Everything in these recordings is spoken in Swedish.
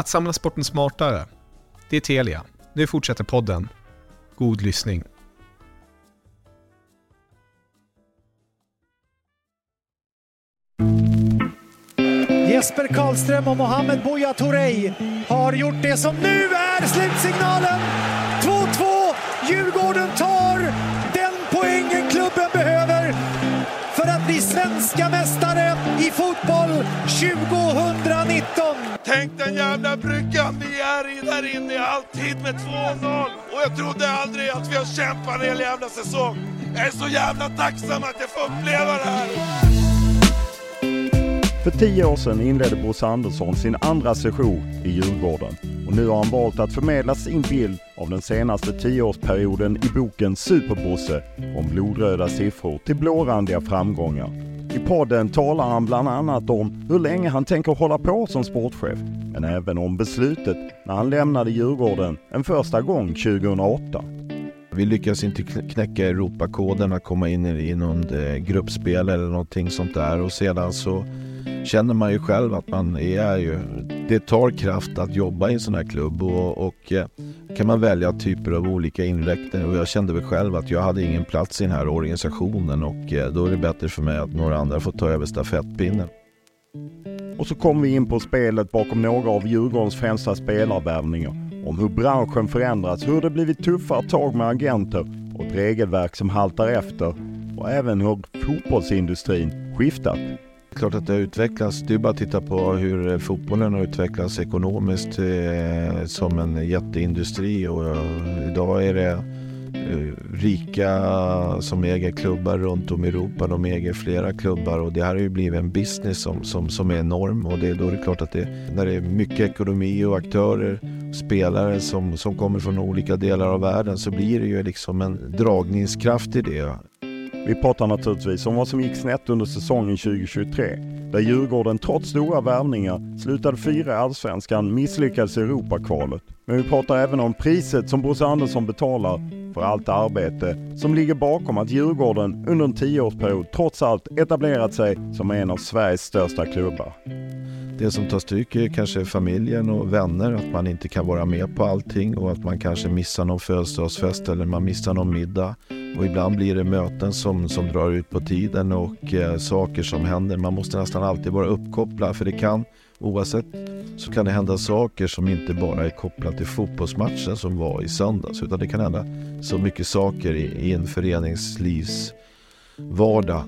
Att samla sporten smartare. Det är Telia. Nu fortsätter podden. God lyssning. Jesper Karlström och Mohamed Buya Touré har gjort det som nu är slutsignalen. 2-2. Djurgården tar den poängen klubben behöver för att bli svenska mästare i fotboll 2019. Tänk den jävla bryggan vi är i där inne i halvtid med 2-0. Och jag trodde aldrig att vi har kämpat en hel jävla säsong. Jag är så jävla tacksam att jag får uppleva det här. För tio år sedan inledde Bosse Andersson sin andra session i Djurgården och nu har han valt att förmedla sin bild av den senaste tioårsperioden i boken Superbosse från blodröda siffror till blårandiga framgångar. I podden talar han bland annat om hur länge han tänker hålla på som sportchef, men även om beslutet när han lämnade Djurgården en första gång 2008. Vi lyckas inte knäcka Europakoden att komma in i någon eh, gruppspel eller någonting sånt där och sedan så känner man ju själv att man är ju, det tar kraft att jobba i en sån här klubb och, och eh, kan man välja typer av olika inriktningar och jag kände väl själv att jag hade ingen plats i den här organisationen och eh, då är det bättre för mig att några andra får ta över stafettpinnen. Och så kom vi in på spelet bakom några av Djurgårdens främsta spelarvärvningar. Om hur branschen förändrats, hur det blivit tuffare tag med agenter och ett regelverk som haltar efter och även hur fotbollsindustrin skiftat. Klart att det har utvecklats. Det är bara att titta på hur eh, fotbollen har utvecklats ekonomiskt eh, som en jätteindustri och eh, idag är det eh, rika som äger klubbar runt om i Europa. De äger flera klubbar och det här har ju blivit en business som, som, som är enorm och det, då är det klart att det, när det är mycket ekonomi och aktörer spelare som, som kommer från olika delar av världen så blir det ju liksom en dragningskraft i det. Vi pratar naturligtvis om vad som gick snett under säsongen 2023, där Djurgården trots stora värvningar slutade fyra i Allsvenskan, misslyckades i Europakvalet. Men vi pratar även om priset som Bosse Andersson betalar för allt arbete som ligger bakom att Djurgården under en tioårsperiod trots allt etablerat sig som en av Sveriges största klubbar. Det som tar stryk är kanske familjen och vänner, att man inte kan vara med på allting och att man kanske missar någon födelsedagsfest eller man missar någon middag. Och ibland blir det möten som, som drar ut på tiden och eh, saker som händer. Man måste nästan alltid vara uppkopplad för det kan, oavsett, så kan det hända saker som inte bara är kopplat till fotbollsmatchen som var i söndags. Utan det kan hända så mycket saker i, i en föreningslivs vardag.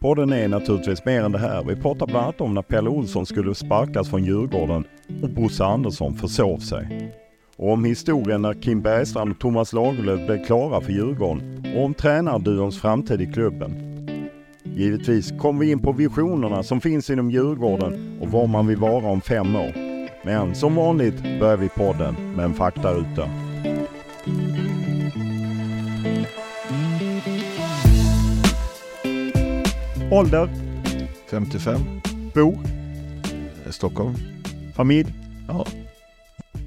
Podden är naturligtvis mer än det här. Vi pratar bland annat om när Pelle Olsson skulle sparkas från Djurgården och Bosse Andersson försov sig. Och om historien när Kim Bergstrand och Thomas Lagerlöf blev klara för Djurgården och om tränarduons framtid i klubben. Givetvis kommer vi in på visionerna som finns inom Djurgården och var man vill vara om fem år. Men som vanligt börjar vi podden med en faktaruta. Ålder? 55. Bo? Stockholm. Familj? Ja.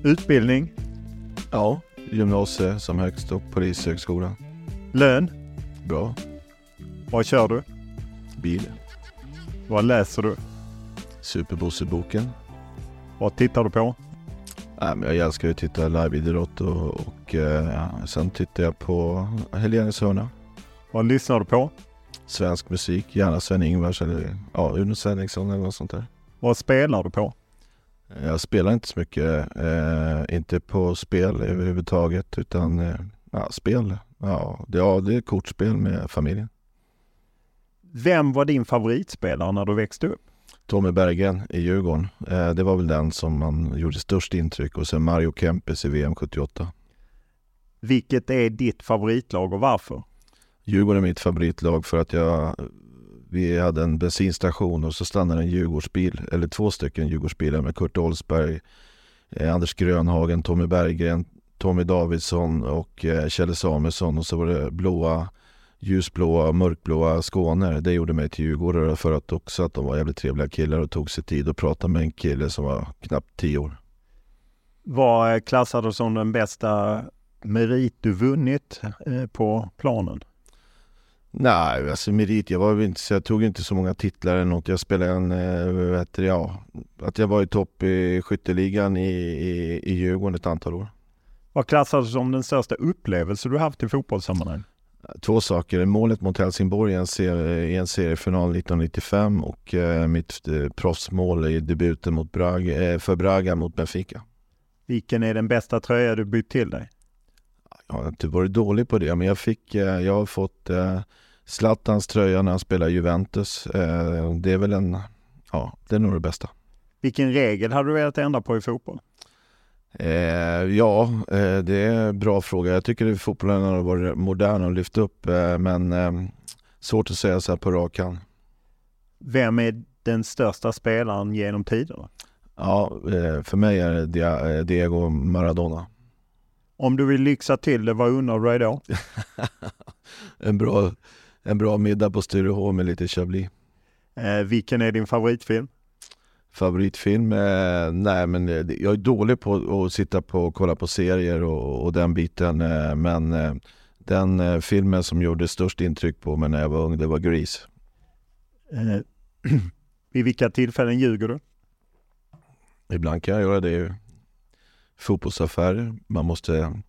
Utbildning? Ja, gymnasie som högst och polishögskola. Lön? Bra. Vad kör du? Bil. Vad läser du? Superbosseboken. Vad tittar du på? Men jag älskar ju att titta liveidrott och, och eh, sen tittar jag på Helenes hörna. Vad lyssnar du på? Svensk musik, gärna Sven-Ingvars eller ja, Uno Svenningsson eller något sånt där. Vad spelar du på? Jag spelar inte så mycket, eh, inte på spel överhuvudtaget utan eh, ja, spel. Ja det, ja, det är kortspel med familjen. Vem var din favoritspelare när du växte upp? Tommy Berggren i Djurgården. Eh, det var väl den som man gjorde störst intryck och sen Mario Kempes i VM 78. Vilket är ditt favoritlag och varför? Djurgården är mitt favoritlag för att jag vi hade en bensinstation och så stannade en Djurgårdsbil, eller två stycken Djurgårdsbilar med Kurt Olsberg, eh, Anders Grönhagen, Tommy Berggren, Tommy Davidsson och eh, Kjelle Samuelsson och så var det blåa, ljusblåa, mörkblåa Skåner. Det gjorde mig till djurgårdare för att också att de var jävligt trevliga killar och tog sig tid att prata med en kille som var knappt tio år. Vad klassar du som den bästa merit du vunnit eh, på planen? Nej, alltså merit, jag var inte så jag tog inte så många titlar eller något. Jag spelade en, äh, vet du, ja, att jag var i topp i skytteligan i, i, i Djurgården ett antal år. Vad klassas som den största upplevelse du haft i fotbollssammanhang? Två saker. Målet mot Helsingborg i en, serie, i en seriefinal 1995 och eh, mitt eh, proffsmål i debuten mot Braga, eh, för Braga mot Benfica. Vilken är den bästa tröja du bytt till dig? Har inte varit dålig på det, men jag, fick, eh, jag har fått eh, Zlatans tröja när han spelar Juventus. Eh, det är väl en, ja, det är nog det bästa. Vilken regel hade du velat ändra på i fotboll? Eh, ja, eh, det är en bra fråga. Jag tycker att fotbollen har varit modern och lyft upp, men svårt att säga så här på rak hand. Vem är den största spelaren genom tiderna? Ja, för mig är det Diego Maradona. Om du vill lyxa till det, vad undrar du dig då? en, bra, en bra middag på Sturehof med lite Chablis. Eh, vilken är din favoritfilm? Favoritfilm? Eh, nej men eh, jag är dålig på att sitta på och kolla på serier och, och den biten. Eh, men eh, den eh, filmen som gjorde störst intryck på mig när jag var ung, det var Grease. Vid vilka tillfällen ljuger du? Ibland kan jag göra det fotbollsaffärer. Man måste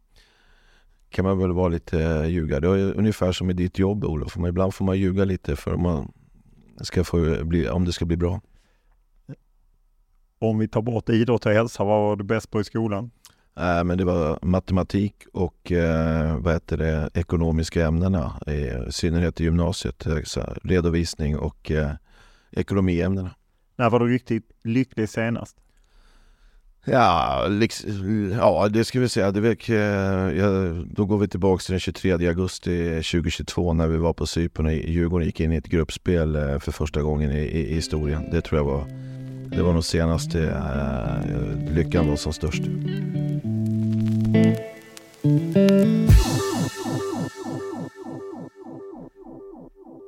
kan man väl vara lite eh, ljuga. Det är ungefär som i ditt jobb Olof. Ibland får man ljuga lite för om, man ska få bli, om det ska bli bra. Om vi tar bort idrott och hälsa, vad var du bäst på i skolan? Äh, men det var matematik och eh, vad heter det, ekonomiska ämnena, i synnerhet i gymnasiet. Eh, redovisning och eh, ekonomiämnena. När var du riktigt lycklig senast? Ja, liksom, ja det ska vi säga. Det väl, eh, ja, då går vi tillbaka till den 23 augusti 2022 när vi var på Cypern och Djurgården gick in i ett gruppspel eh, för första gången i, i, i historien. Det tror jag var, det var nog senaste äh, lyckan var som störst.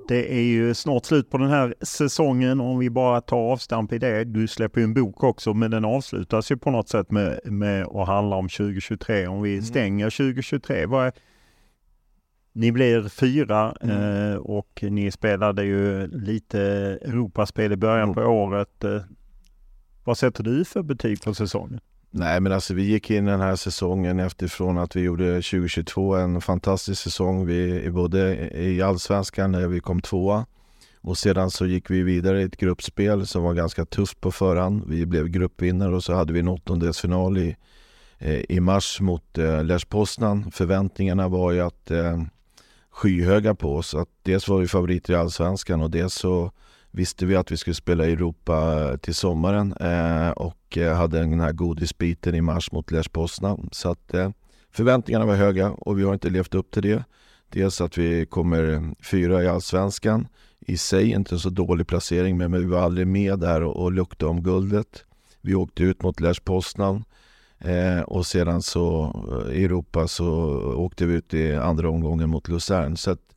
Det är ju snart slut på den här säsongen om vi bara tar avstamp i det. Du släpper ju en bok också men den avslutas ju på något sätt med, med att handla om 2023. Om vi mm. stänger 2023, vad är, ni blir fyra mm. eh, och ni spelade ju lite Europaspel i början mm. på året. Eh, vad sätter du för betyg på säsongen? Nej men alltså vi gick in den här säsongen efterifrån att vi gjorde 2022 en fantastisk säsong. Vi både i allsvenskan när vi kom tvåa och sedan så gick vi vidare i ett gruppspel som var ganska tufft på förhand. Vi blev gruppvinnare och så hade vi en åttondelsfinal i, eh, i mars mot eh, Lech Poznan. Förväntningarna var ju att eh, skyhöga på oss. Att dels var vi favoriter i allsvenskan och dels så visste vi att vi skulle spela i Europa eh, till sommaren eh, och eh, hade den här godisbiten i mars mot Lech Poznan. Så att eh, förväntningarna var höga och vi har inte levt upp till det. Dels att vi kommer fyra i Allsvenskan. I sig inte en så dålig placering men vi var aldrig med där och, och luktade om guldet. Vi åkte ut mot Lech Poznan eh, och sedan så eh, i Europa så åkte vi ut i andra omgången mot Luzern. Så att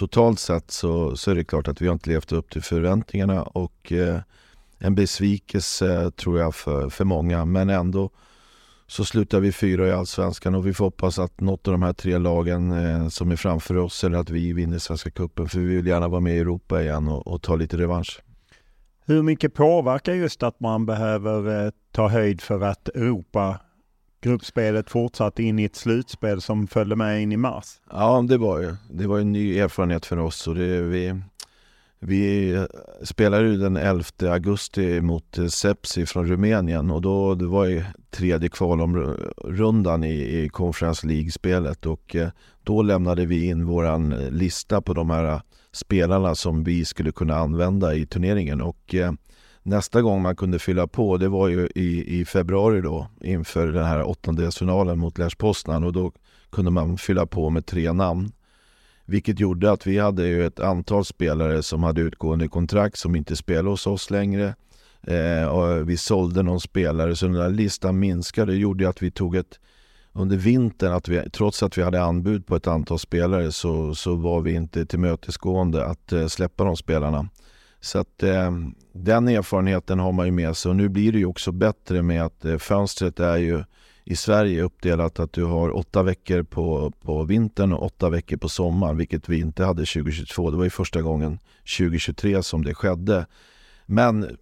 totalt sett så, så är det klart att vi har inte levt upp till förväntningarna och eh, en besvikelse tror jag för, för många. Men ändå så slutar vi fyra i Allsvenskan och vi får hoppas att något av de här tre lagen eh, som är framför oss eller att vi vinner Svenska Cupen för vi vill gärna vara med i Europa igen och, och ta lite revansch. Hur mycket påverkar just att man behöver eh, ta höjd för att Europa gruppspelet fortsatte in i ett slutspel som följde med in i mars. Ja, det var ju. Det var en ny erfarenhet för oss och det, vi, vi spelade ju den 11 augusti mot eh, Sepsi från Rumänien och då det var ju tredje kvalomrundan i, i Conference League-spelet och eh, då lämnade vi in våran eh, lista på de här spelarna som vi skulle kunna använda i turneringen och eh, nästa gång man kunde fylla på det var ju i, i februari då inför den här åttondelsfinalen mot Lech Poznan och då kunde man fylla på med tre namn. Vilket gjorde att vi hade ju ett antal spelare som hade utgående kontrakt som inte spelade hos oss längre. Eh, och vi sålde någon spelare så den där listan minskade. Det gjorde att vi tog ett under vintern, att vi, trots att vi hade anbud på ett antal spelare så, så var vi inte tillmötesgående att eh, släppa de spelarna. Så att eh, den erfarenheten har man ju med sig och nu blir det ju också bättre med att eh, fönstret är ju i Sverige uppdelat att du har åtta veckor på, på vintern och åtta veckor på sommaren, vilket vi inte hade 2022. Det var ju första gången 2023 som det skedde. Men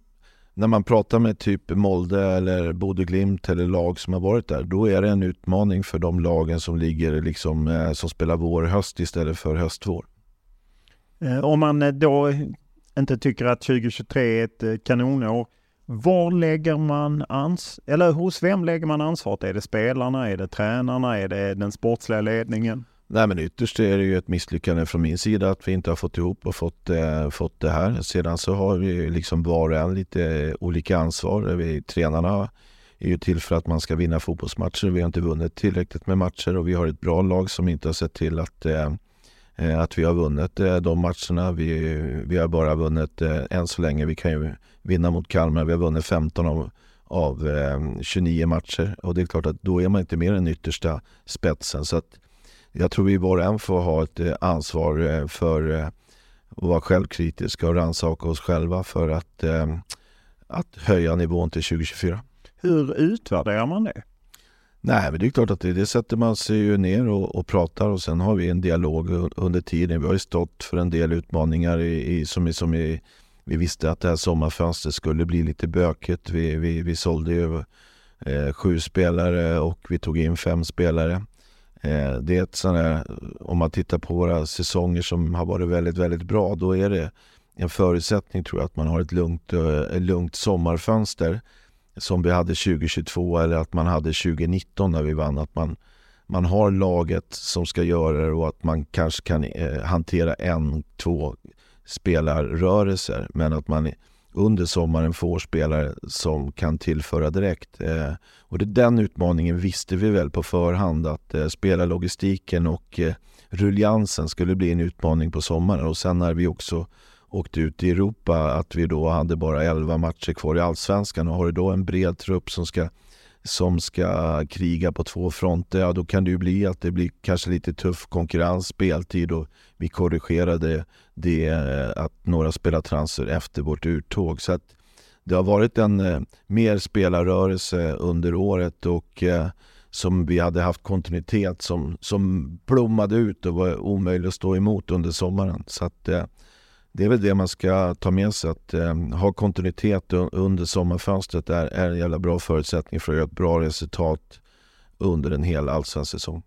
när man pratar med typ Molde eller Bodeglimt eller lag som har varit där, då är det en utmaning för de lagen som ligger liksom, eh, som spelar vår-höst istället för höst-vår. Eh, om man eh, då inte tycker att 2023 är ett eh, kanonår, var lägger man ans eller hos vem lägger man ansvaret? Är det spelarna? Är det tränarna? Är det den sportsliga ledningen? Nej men ytterst är det ju ett misslyckande från min sida att vi inte har fått ihop och fått, eh, fått det här. Sedan så har vi liksom var och en lite eh, olika ansvar. Vi, tränarna är ju till för att man ska vinna fotbollsmatcher. Vi har inte vunnit tillräckligt med matcher och vi har ett bra lag som inte har sett till att, eh, Eh, att vi har vunnit eh, de matcherna. Vi, vi har bara vunnit eh, än så länge. Vi kan ju vinna mot Kalmar. Vi har vunnit 15 av, av 29 matcher och det är klart att då är man inte mer den yttersta spetsen. Så att, jag tror vi var och en får ha ett ansvar för att vara självkritiska och rannsaka oss själva för att, att höja nivån till 2024. Hur utvärderar man det? Nej, men det är klart att det, det sätter man sig ju ner och, och, pratar och sen har vi en dialog under tiden. Vi har ju stått för en del utmaningar i, i, som, som i, vi visste att det här sommarfönstret skulle bli lite bökigt. Vi, vi, vi sålde ju eh, sju spelare och vi tog in fem spelare. Eh, det är ett sån här, om man tittar på våra säsonger som har varit väldigt, väldigt bra, då är det en förutsättning tror jag att man har ett lugnt, äh, lugnt sommarfönster som vi hade 2022 eller att man hade 2019 när vi vann. Att man, man har laget som ska göra det och att man kanske kan eh, hantera en, två spelarrörelser men att man under sommaren får spelare som kan tillföra direkt. Eh, och det, den utmaningen visste vi väl på förhand att eh, spelarlogistiken och eh, rulliansen skulle bli en utmaning på sommaren och sen när vi också åkte ut i Europa att vi då hade bara 11 matcher kvar i Allsvenskan och har du då en bred trupp som ska som ska kriga på två fronter, ja då kan det ju bli att det blir kanske lite tuff konkurrens, speltid och vi korrigerade det eh, att några spelar transfer efter vårt uttåg. Så att det har varit en eh, mer spelarrörelse under året och eh, som vi hade haft kontinuitet som, som blommade ut och var omöjlig att stå emot under sommaren. Så att eh, det är väl det man ska ta med sig. Att eh, ha kontinuitet under sommarfönstret är, är en jävla bra förutsättning för att göra ett bra resultat under en hel allsvensk säsong.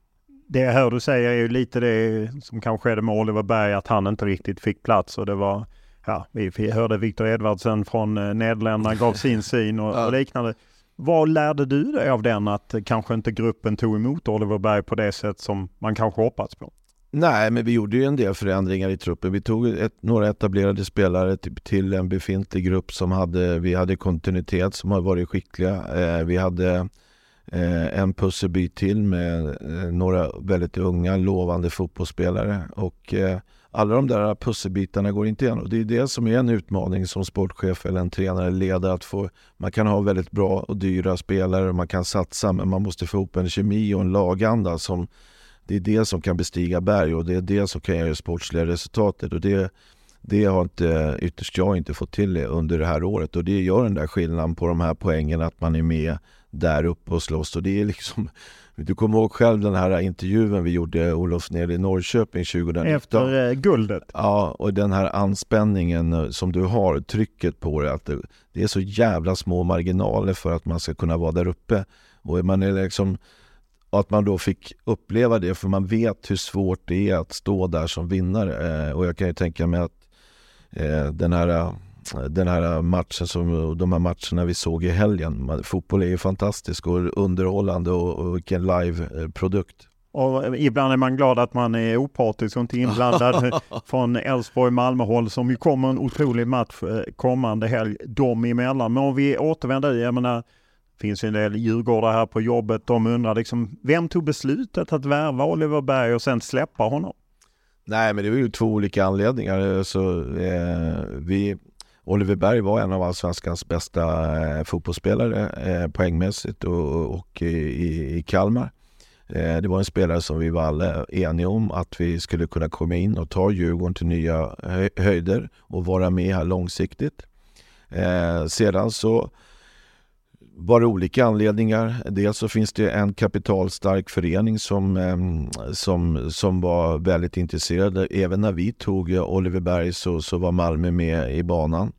Det jag hör du säger är ju lite det som kanske skedde med Oliver Berg, att han inte riktigt fick plats och det var, ja, vi hörde Viktor Edvardsen från eh, Nederländerna gav sin syn och, och liknande. Vad lärde du dig av den, att kanske inte gruppen tog emot Oliver Berg på det sätt som man kanske hoppats på? Nej, men vi gjorde ju en del förändringar i truppen. Vi tog ett, några etablerade spelare till, till, en befintlig grupp som hade, vi hade kontinuitet som har varit skickliga. Eh, vi hade eh, en pusselbit till med eh, några väldigt unga lovande fotbollsspelare och eh, alla de där pusselbitarna går inte igen och det är det som är en utmaning som sportchef eller en tränare eller ledare att få. Man kan ha väldigt bra och dyra spelare och man kan satsa men man måste få ihop en kemi och en laganda som det är det som kan bestiga berg och det är det som kan göra sportsliga resultatet. Och det, det har inte, ytterst jag inte fått till det under det här året och det gör den där skillnaden på de här poängen att man är med där uppe och slåss. Och det är liksom, du kommer ihåg själv den här intervjun vi gjorde Olof nere i Norrköping 2019. Efter eh, guldet. Ja, och den här anspänningen eh, som du har, trycket på det, att det, det, är så jävla små marginaler för att man ska kunna vara där uppe. Och man är liksom och att man då fick uppleva det, för man vet hur svårt det är att stå där som vinnare. Eh, och jag kan ju tänka mig att eh, den här den här matchen som, de här matcherna vi såg i helgen. Fotboll är ju fantastisk och underhållande och, och vilken live-produkt. Och ibland är man glad att man är opartisk och inte inblandad från Elfsborg-Malmö-håll som ju kommer en otrolig match eh, kommande helg dem emellan. Men om vi återvänder, jag menar, finns ju en del djurgårdar här på jobbet. De undrar liksom, vem tog beslutet att värva Oliver Berg och sen släppa honom? Nej, men det var ju två olika anledningar. Så, eh, vi, Oliver Berg var en av allsvenskans bästa eh, fotbollsspelare eh, poängmässigt och, och i, i Kalmar. Eh, det var en spelare som vi var alla eniga om att vi skulle kunna komma in och ta Djurgården till nya höjder och vara med här långsiktigt. Eh, sedan så var det olika anledningar. Dels så finns det en kapitalstark förening som, ehm, som, som var väldigt intresserad. Även när vi tog Oliver Berg så, så var Malmö med i banan.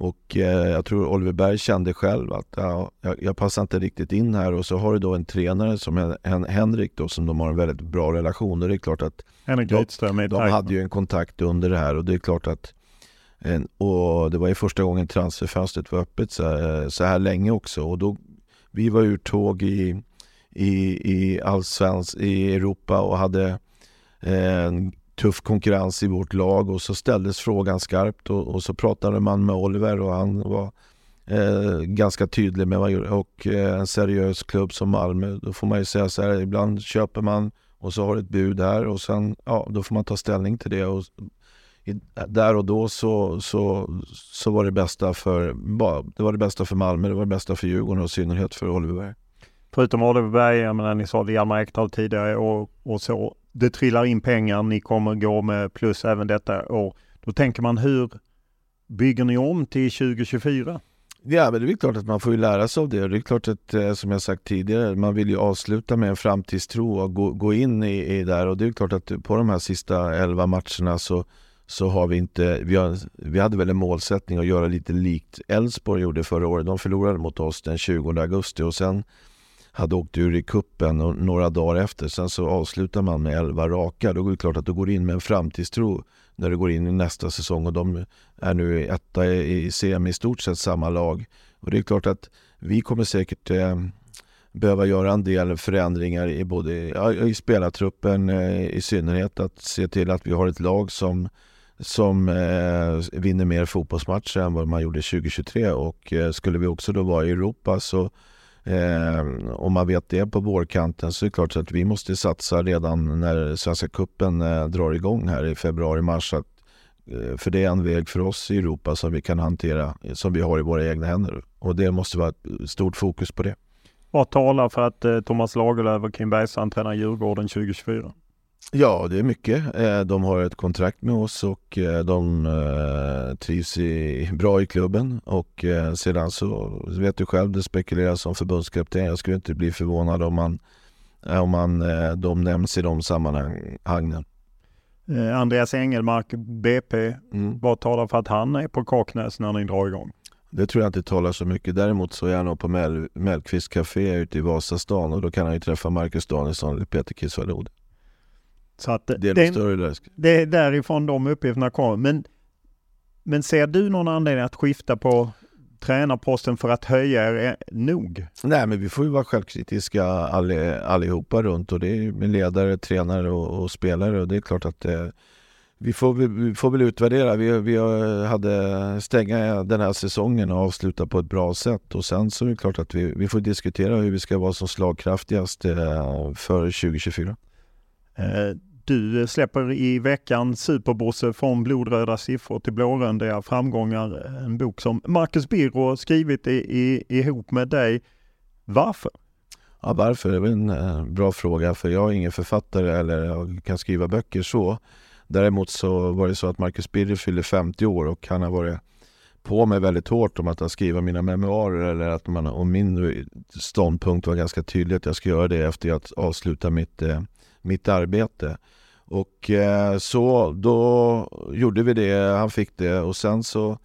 Och eh, jag tror Oliver Berg kände själv att ja, jag, jag, passar inte riktigt in här och så har du då en tränare som en, Henrik då som de har en väldigt bra relation och det är klart att Henrik de, de hade ju en kontakt under det här och det är klart att och det var ju första gången transferfönstret var öppet så, så här länge också. Och då vi var ur tåg i, i, i allsvensk i Europa och hade eh, en tuff konkurrens i vårt lag. Och så ställdes frågan skarpt och, och så pratade man med Oliver och han var eh, ganska tydlig med vad och eh, en seriös klubb som Malmö, då får man ju säga så här, ibland köper man och så har du ett bud här och sen, ja, då får man ta ställning till det. Och där och då så, så, så var det bästa för, det var det bästa för Malmö, det var det bästa för Djurgården och i synnerhet för Oliver Berg. Förutom Oliver Berg, jag menar ni sa det Hjalmar Ekdal tidigare och, och så, det trillar in pengar, ni kommer gå med plus även detta år. Då tänker man hur bygger ni om till 2024? Ja, men det är klart att man får ju lära sig av det. Det är klart att, eh, som jag sagt tidigare, man vill ju avsluta med en framtidstro och gå, gå in i, i där. Och det är klart att på de här sista elva matcherna så, så har vi inte... Vi, har, vi hade väl en målsättning att göra lite likt Elfsborg gjorde förra året. De förlorade mot oss den 20 augusti och sen hade åkt ur i kuppen några dagar efter. Sen så avslutar man med 11 raka. Då är det klart att du går in med en framtidstro när du går in i nästa säsong och de är nu etta i CM i stort sett samma lag. Och det är klart att vi kommer säkert eh, behöva göra en del förändringar i både ja, i spelartruppen eh, i synnerhet att se till att vi har ett lag som som eh, vinner mer fotbollsmatcher än vad man gjorde 2023 och eh, skulle vi också då vara i Europa så Eh, om man vet det på vårkanten så är det klart att vi måste satsa redan när Svenska Kuppen eh, drar igång här i februari-mars. Eh, för det är en väg för oss i Europa som vi kan hantera, som vi har i våra egna händer. Och det måste vara ett stort fokus på det. Vad talar för att eh, Thomas Lagerlöf och Kim Bergstrand tränar Djurgården 2024? Ja, det är mycket. Eh, de har ett kontrakt med oss och eh, de eh, trivs bra i klubben. Och sedan så vet du själv, det spekuleras som förbundskapten. Jag skulle inte bli förvånad om, man, om man, de nämns i de sammanhangen. Andreas Engelmark, BP, mm. vad talar för att han är på Kaknäs när ni drar igång? Det tror jag inte talar så mycket. Däremot så är han på Mel Mellqvist Café ute i Vasastan och då kan han ju träffa Marcus Danielsson eller Peter Kisvalod. Så att det är det, större läsk. Det är därifrån de uppgifterna kommer. Men, men ser du någon anledning att skifta på tränarposten för att höja er nog? Nej, men vi får ju vara självkritiska allihopa runt och det är med ledare, tränare och, och spelare och det är klart att eh, vi, får, vi, vi, får väl utvärdera. Vi, vi hade stänga den här säsongen och avsluta på ett bra sätt och sen så är det klart att vi, vi får diskutera hur vi ska vara som slagkraftigast eh, för 2024. Eh, du släpper i veckan Superbosse från blodröda siffror till blåröndiga framgångar. En bok som Marcus Birro skrivit i, i, ihop med dig. Varför? Ja, varför? Det är en eh, bra fråga för jag är ingen författare eller jag kan skriva böcker så. Däremot så var det så att Marcus Birro fyllde 50 år och han har varit på mig väldigt hårt om att skriva mina memoarer eller att man, och min ståndpunkt var ganska tydlig att jag ska göra det efter att avsluta mitt, eh, mitt arbete. Och eh, så då gjorde vi det, han fick det. Och sen så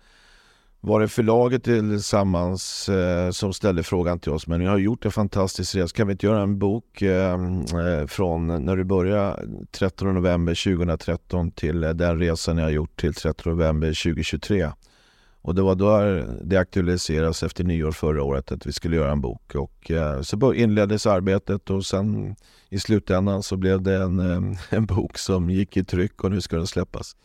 var det förlaget tillsammans eh, som ställde frågan till oss, men ni har gjort en fantastisk resa, kan vi inte göra en bok eh, eh från när du började 13 november 2013 till eh, den resan ni har gjort till 13 november 2023? Och det var då det aktualiserades efter nyår förra året att vi skulle göra en bok. Och eh, så inleddes arbetet och sen i slutändan så blev det en, eh, en bok som gick i tryck och nu ska den släppas.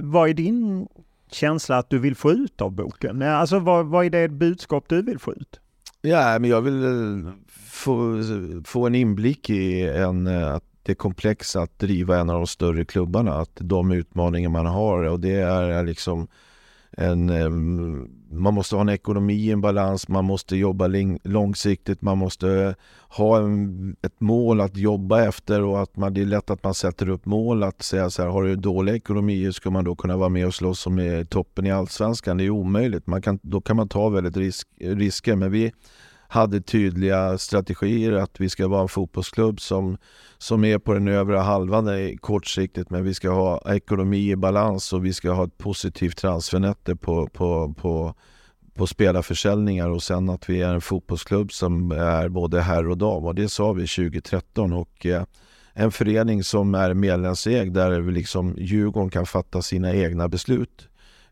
Vad är din känsla att du vill få ut av boken? Alltså vad, vad är det budskap du vill få ut? Ja, men jag vill eh, få, få en inblick i en, att det är komplext att driva en av de större klubbarna. Att de utmaningar man har och det är liksom en, man måste ha en ekonomi i en balans, man måste jobba långsiktigt, man måste ha en, ett mål att jobba efter och att man, det är lätt att man sätter upp mål att säga så här, har du dålig ekonomi hur ska man då kunna vara med och slåss om toppen i Allsvenskan? Det är omöjligt, man kan, då kan man ta väldigt risk, risker men vi hade tydliga strategier att vi ska vara en fotbollsklubb som, som är på den övre halvan kortsiktigt men vi ska ha ekonomi i balans och vi ska ha ett positivt transfernetto på, på, på, på spelarförsäljningar och sen att vi är en fotbollsklubb som är både herr och dam och det sa vi 2013 och eh, en förening som är medlemsägd där liksom Djurgården kan fatta sina egna beslut.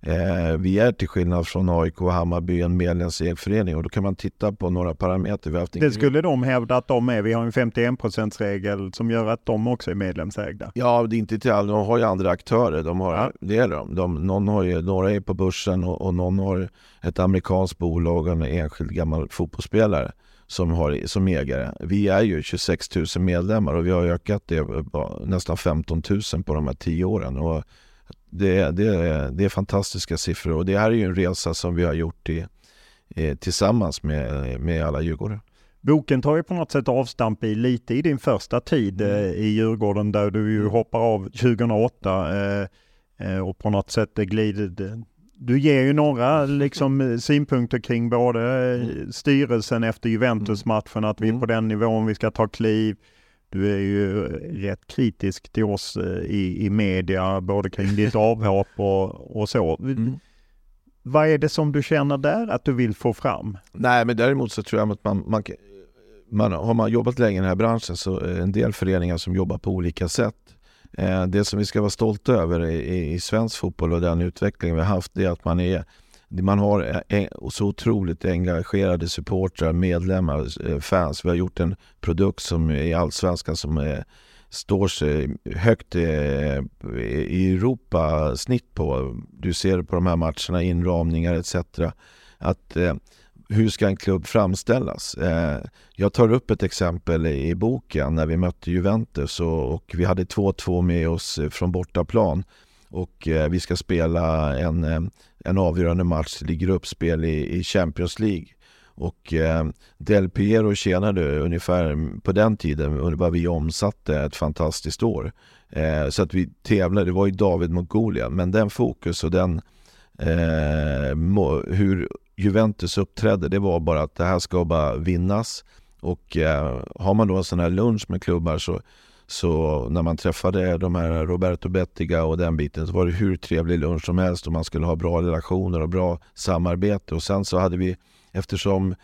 Eh, vi är till skillnad från AIK och Hammarby en medlemsägd förening och då kan man titta på några parametrar. Det skulle de hävda att de är. Vi har en 51 regel som gör att de också är medlemsägda. Ja, det är inte till alla. De har ju andra aktörer. De har, ja. Det är de. de. Någon har ju, några är på börsen och, och någon har ett amerikanskt bolag och en enskild gammal fotbollsspelare som, har, som ägare. Vi är ju 26 000 medlemmar och vi har ökat det nästan 15 000 på de här tio åren. Och det, det, det är fantastiska siffror och det här är ju en resa som vi har gjort i, tillsammans med, med alla djurgårdare. Boken tar ju på något sätt avstamp i lite i din första tid mm. eh, i Djurgården där du ju hoppar av 2008 eh, eh, och på något sätt glider du ger ju några liksom, synpunkter kring både mm. styrelsen efter Juventus-matchen, att vi är mm. på den nivån vi ska ta kliv. Du är ju rätt kritisk till oss eh, i, i media, både kring ditt avhopp och, och så. Mm. Vad är det som du känner där att du vill få fram? Nej, men däremot så tror jag att man, man, man har man jobbat länge i den här branschen så är en del föreningar som jobbar på olika sätt. Eh, det som vi ska vara stolta över i, i svensk fotboll och den utveckling vi har haft är att man är man har så otroligt engagerade supportrar, medlemmar, eh, fans. Vi har gjort en produkt som i Allsvenskan som är, står sig högt eh, i Europa snitt på. Du ser på de här matcherna, inramningar etc. Att eh, hur ska en klubb framställas? jag tar upp ett exempel i boken när vi mötte Juventus och vi hade 2-2 med oss från bortaplan och vi ska spela en en avgörande match i gruppspel i, i Champions League. Och eh, Del Piero tjänade ungefär på den tiden vad vi omsatte ett fantastiskt år. Eh, så att vi tävlade, det var ju David mot Goliat, men den fokus och den eh, hur Juventus uppträdde, det var bara att det här ska bara vinnas. Och eh, har man då en sån här lunch med klubbar så så när man träffade de här Roberto Bettiga och den biten så var det hur trevlig lunch som helst och man skulle ha bra relationer och bra samarbete. Och sen så hade vi, eftersom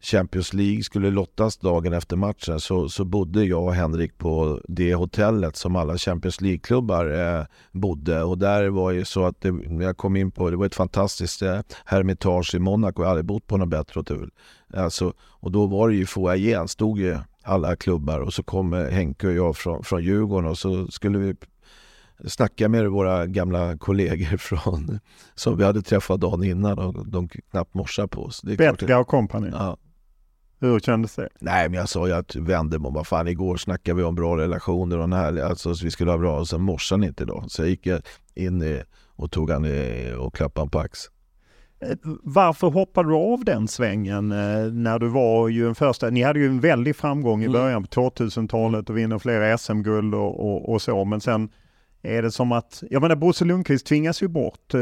Champions League skulle lottas dagen efter matchen så, så bodde jag och Henrik på det hotellet som alla Champions League-klubbar eh, bodde. Och där var ju så att det, jag kom in på, det var ett fantastiskt eh, Hermitage i Monaco, jag hade aldrig bott på något bättre hotell. Alltså, och då var det ju foajén, stod ju alla klubbar och så kom Henke och jag från, från Djurgården och så skulle vi snacka med våra gamla kollegor från, som vi hade träffat dagen innan och de knappt morsade på oss. Betka och kompani. Ja. Hur kändes det? Nej, men jag sa ju att vände mig vad fan igår snackade vi om bra relationer och en härlig, alltså vi skulle ha bra och sen morsade inte idag. Så jag gick in och tog han och klappade på axeln. Varför hoppade du av den svängen eh, när du var ju en första, ni hade ju en väldig framgång i mm. början på 2000-talet och vinner flera SM-guld och, och, och, så, men sen är det som att, jag menar Bosse Lundqvist tvingas ju bort eh,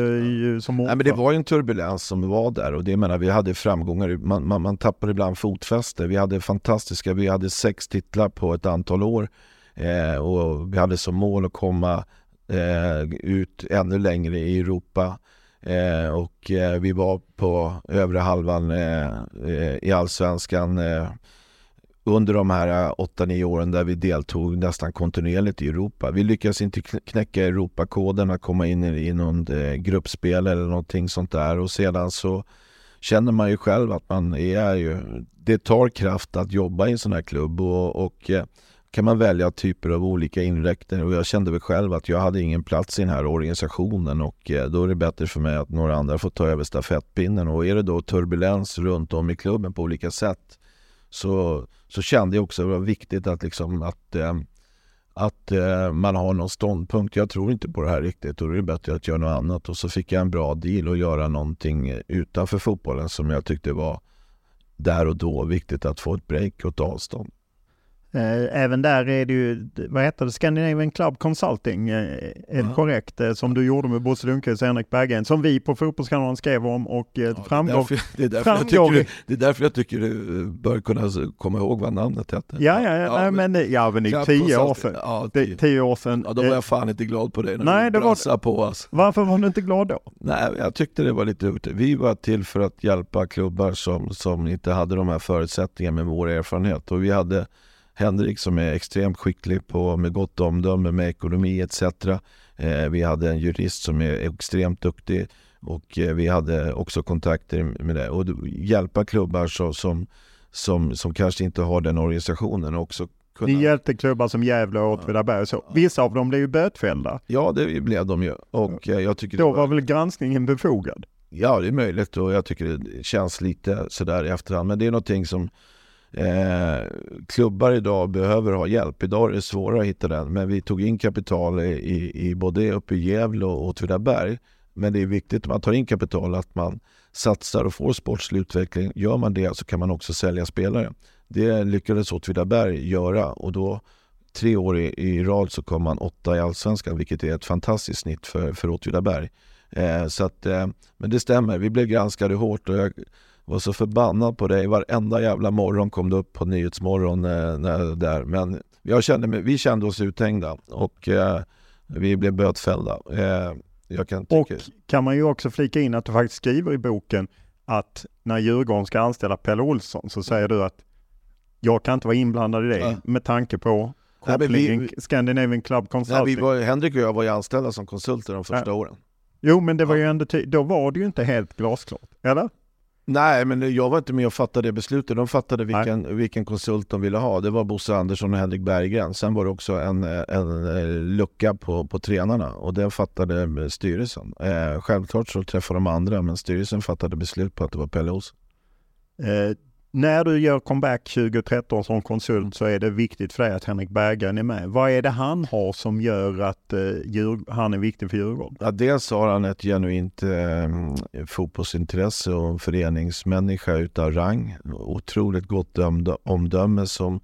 som Nej, men Det var ju en turbulens som var där och det menar vi hade framgångar, man, man, man tappar ibland fotfäste. Vi hade fantastiska, vi hade sex titlar på ett antal år eh, och vi hade som mål att komma eh, ut ännu längre i Europa Eh, och eh, vi var på övre halvan eh, eh i allsvenskan eh, under de här eh, 8-9 åren där vi deltog nästan kontinuerligt i Europa. Vi lyckades inte knäcka Europakoden att komma in i någon eh, gruppspel eller någonting sånt där och sedan så känner man ju själv att man är ju, det tar kraft att jobba i en sån här klubb och, och eh, kan man välja typer av olika inriktningar och jag kände väl själv att jag hade ingen plats i den här organisationen och eh, då är det bättre för mig att några andra får ta över stafettpinnen och är det då turbulens runt om i klubben på olika sätt så, så kände jag också att det var viktigt att, liksom, att, eh, att eh, man har någon ståndpunkt. Jag tror inte på det här riktigt och då är det bättre att göra något annat och så fick jag en bra deal att göra någonting utanför fotbollen som jag tyckte var där och då viktigt att få ett break och ett avstånd. Eh, även där är det ju, vad heter det, Scandinavian Club Consulting, eh, är det korrekt? Eh, som du gjorde med Bosse Lundqvist och Henrik Berggren, som vi på Fotbollskanalen skrev om och ja, framgår... Det är, därför, det, är därför framgår du, det är därför jag tycker du bör kunna komma ihåg vad namnet hette. Ja, ja, ja, ja men, men, ja, men det är tio år sedan. Ja, tio. tio år sedan. Ja, då var jag fan inte glad på dig när Nej, du var... på oss. Varför var du inte glad då? Nej, jag tyckte det var lite ute. Vi var till för att hjälpa klubbar som, som inte hade de här förutsättningarna med vår erfarenhet och vi hade Henrik som är extremt skicklig på med gott omdöme med ekonomi etc. Eh, vi hade en jurist som är extremt duktig och eh, vi hade också kontakter med det. Och hjälpa klubbar så, som, som, som kanske inte har den organisationen också kunna... Ni hjälpte klubbar som Gävle och Åtvidaberg så. Vissa av dem blev ju bötfällda. Ja, det blev de ju. Och eh, jag tycker Då var... var väl granskningen befogad? Ja, det är möjligt och jag tycker det känns lite sådär i efterhand. Men det är någonting som Eh, klubbar idag behöver ha hjälp. Idag är det svårare att hitta den. Men vi tog in kapital i, i både uppe i Gävle och Åtvidaberg. Men det är viktigt att man tar in kapital att man satsar och får sportslig utveckling. Gör man det så kan man också sälja spelare. Det lyckades Åtvidaberg göra och då tre år i, i rad så kom man åtta i Allsvenskan vilket är ett fantastiskt snitt för, för Åtvidaberg. Eh, så att, eh, men det stämmer, vi blev granskade hårt och jag var så förbannad på dig. Varenda jävla morgon kom det upp på Nyhetsmorgon eh, när, där. Men jag kände, vi kände oss uthängda och eh, vi blev bötfällda. Eh, kan tycka... Och kan man ju också flika in att du faktiskt skriver i boken att när Djurgården ska anställa Pelle Olsson så säger du att jag kan inte vara inblandad i det ja. med tanke på kopplingen vi, Scandinavian Club Consulting. Nej, var, Henrik och jag var ju anställda som konsulter de första ja. åren. Jo, men det var ju ändå, då var det ju inte helt glasklart, eller? Nej, men jag var inte med och fattade det beslutet. De fattade vilken, vilken konsult de ville ha. Det var Bosse Andersson och Henrik Berggren. Sen var det också en, en lucka på, på tränarna och den fattade styrelsen. Eh, självklart så träffade de andra, men styrelsen fattade beslut på att det var Pelle Olsson. Eh, när du gör comeback 2013 som konsult så är det viktigt för dig att Henrik Berggren är med. Vad är det han har som gör att eh, han är viktig för Djurgården? Ja, dels har han ett genuint eh, fotbollsintresse och föreningsmänniska utav rang. Otroligt gott omdöme som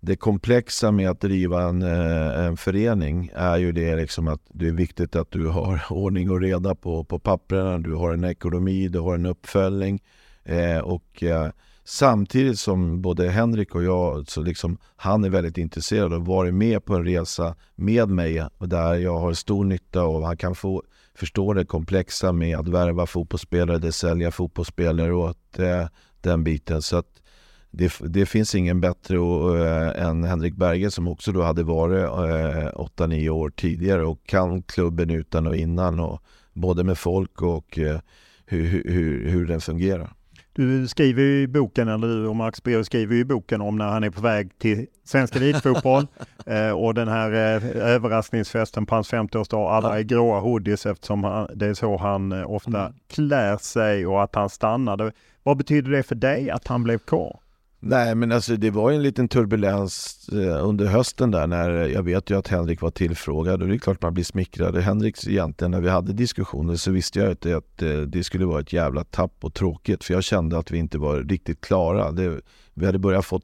det komplexa med att driva en, eh, en förening är ju det liksom att det är viktigt att du har ordning och reda på, på papperna, du har en ekonomi, du har en uppföljning eh, och eh, Samtidigt som både Henrik och jag, så liksom, han är väldigt intresserad och varit med på en resa med mig där jag har stor nytta av, han kan få förstå det komplexa med att värva fotbollsspelare, det sälja fotbollsspelare och att, eh, den biten. Så att det, det finns ingen bättre och, eh, än Henrik Berge som också då hade varit eh, 8-9 år tidigare och kan klubben utan och innan och både med folk och eh, hur, hur, hur den fungerar. Du skriver ju i boken, eller du och Max Birro skriver ju i boken om när han är på väg till svensk elitfotboll eh, och den här eh, överraskningsfesten på hans 50-årsdag. Alla är gråa hoodies eftersom han, det är så han eh, ofta mm. klär sig och att han stannade. Vad betyder det för dig att han blev kvar? Nej men alltså det var en liten turbulens eh, under hösten där när eh, jag vet ju att Henrik var tillfrågad och det är klart man blir smickrad. Henrik egentligen när vi hade diskussioner så visste jag inte att eh, det skulle vara ett jävla tapp och tråkigt för jag kände att vi inte var riktigt klara. Det, vi hade börjat få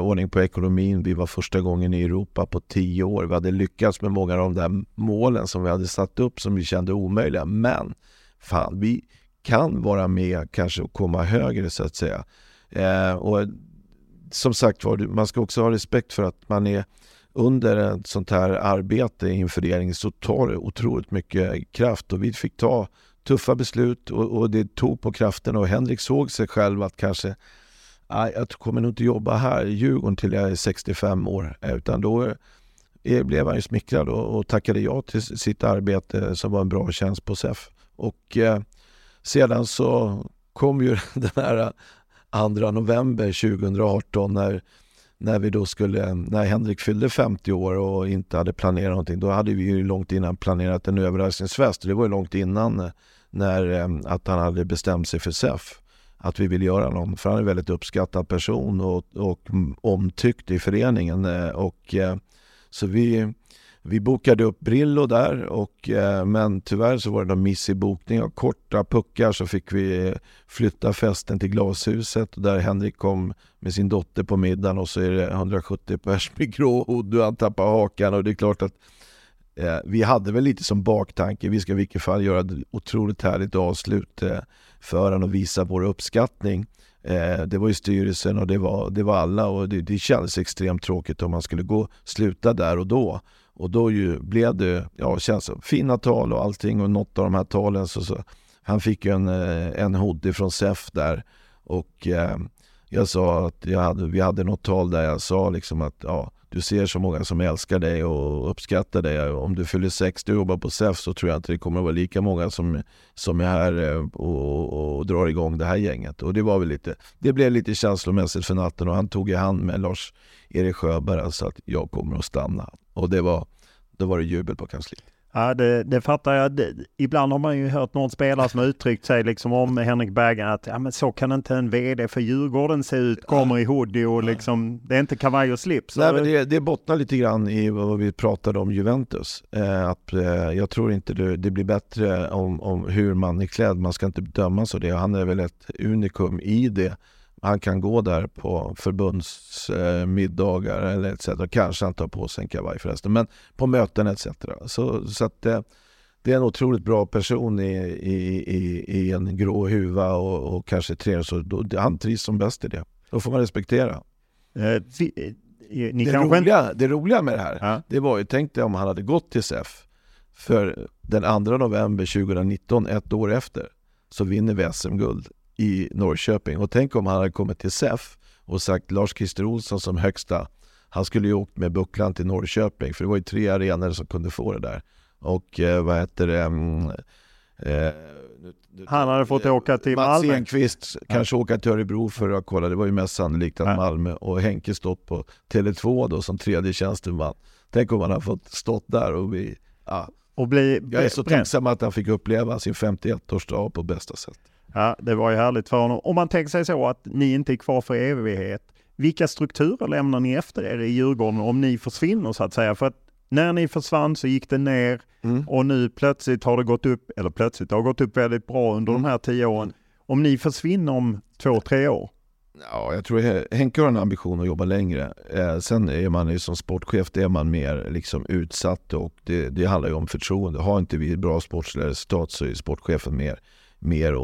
ordning på ekonomin. Vi var första gången i Europa på tio år. Vi hade lyckats med många av de där målen som vi hade satt upp som vi kände omöjliga. Men fan, vi kan vara med kanske och komma högre så att säga. Eh, och som sagt var, man ska också ha respekt för att man är under ett sånt här arbete i en förening så tar det otroligt mycket kraft och vi fick ta tuffa beslut och, och det tog på kraften och Henrik såg sig själv att kanske jag kommer nog inte jobba här i Djurgården till jag är 65 år. Utan då blev han ju smickrad och, och tackade ja till sitt arbete som var en bra tjänst på SEF. Och eh, sedan så kom ju den här 2 november 2018 när, när vi då skulle, när Henrik fyllde 50 år och inte hade planerat någonting. Då hade vi ju långt innan planerat en överraskningsfest. Det var ju långt innan eh, när, eh, att han hade bestämt sig för SEF att vi vill göra någon. För han är en väldigt uppskattad person och, och omtyckt i föreningen. Eh, och, så vi, vi bokade upp Brillo där, och, eh, men tyvärr så var det någon miss i bokning. Av korta puckar så fick vi flytta festen till Glashuset där Henrik kom med sin dotter på middagen och så är det 170 pers med gråhood och han tappar hakan och det är klart att eh, vi hade väl lite som baktanke, vi ska i vilket fall göra ett otroligt härligt avslut eh, för honom och visa vår uppskattning. Eh, det var ju styrelsen och det var, det var alla och det, det kändes extremt tråkigt om man skulle gå sluta där och då. Och då ju blev det, ja känns fina tal och allting och något av de här talen så, så han fick ju en, eh, en hoodie från SEF där och eh, jag sa att jag hade, vi hade något tal där jag sa liksom att ja, du ser så många som älskar dig och uppskattar dig. Om du fyller 60 och jobbar på SEF så tror jag inte det kommer att vara lika många som, som är här eh, och, och, och drar igång det här gänget. Och det var väl lite, det blev lite känslomässigt för natten och han tog i hand med Lars-Erik Sjöberg så att jag kommer att stanna. Och det var, då var det jubel på kansliet. Ja, det, det fattar jag. Det, ibland har man ju hört någon spelare som uttryckt sig liksom om Henrik Berggren att ja, men så kan inte en VD för Djurgården se ut, kommer i hoodie och liksom, det är inte kavaj och slips. Nej, men det, det bottnar lite grann i vad vi pratade om Juventus. Eh, att, eh, jag tror inte det, det, blir bättre om, om hur man är klädd, man ska inte dömas av det. Han är väl ett unikum i det han kan gå där på förbundsmiddagar eh, eller etc. Kanske han tar på sig en kavaj förresten, men på möten etc. Så, så att, eh, det är en otroligt bra person i, i, i, i en grå huva och, och kanske tre så då, Han trivs som bäst i det. Då får man respektera. Eh, vi, eh, det, roliga, det roliga med det här, ja. det var ju, tänk dig om han hade gått till SEF för den 2 november 2019, ett år efter, så vinner vi SM-guld i Norrköping. Och tänk om han hade kommit till SEF och sagt Lars-Christer Olsson som högsta. Han skulle ju åkt med bucklan till Norrköping för det var ju tre arenor som kunde få det där. Och eh, vad heter det? Mm, eh, han hade fått åka till Mats Malmö. Mats Enqvist kanske åka till Örebro för att kolla. Det var ju mest sannolikt att. Malmö och Henke stått på Tele2 då som tredje tjänsteman. Tänk om han hade fått stått där och vi... Ja. Och bli, Jag är så tacksam att han fick uppleva sin 51-årsdag på bästa sätt. Ja, det var ju härligt för honom. Om man tänker sig så att ni inte är kvar för evighet, vilka strukturer lämnar ni efter er i Djurgården om ni försvinner så att säga? För att när ni försvann så gick det ner mm. och nu plötsligt har det gått upp, eller plötsligt, det har gått upp väldigt bra under mm. de här tio åren. Om ni försvinner om två, tre år? Ja, jag tror Henke har en ambition att jobba längre. Eh, sen är man ju som sportchef, det är man mer liksom utsatt och det, det handlar ju om förtroende. Har inte vi bra sportsliga resultat så är sportchefen mer mer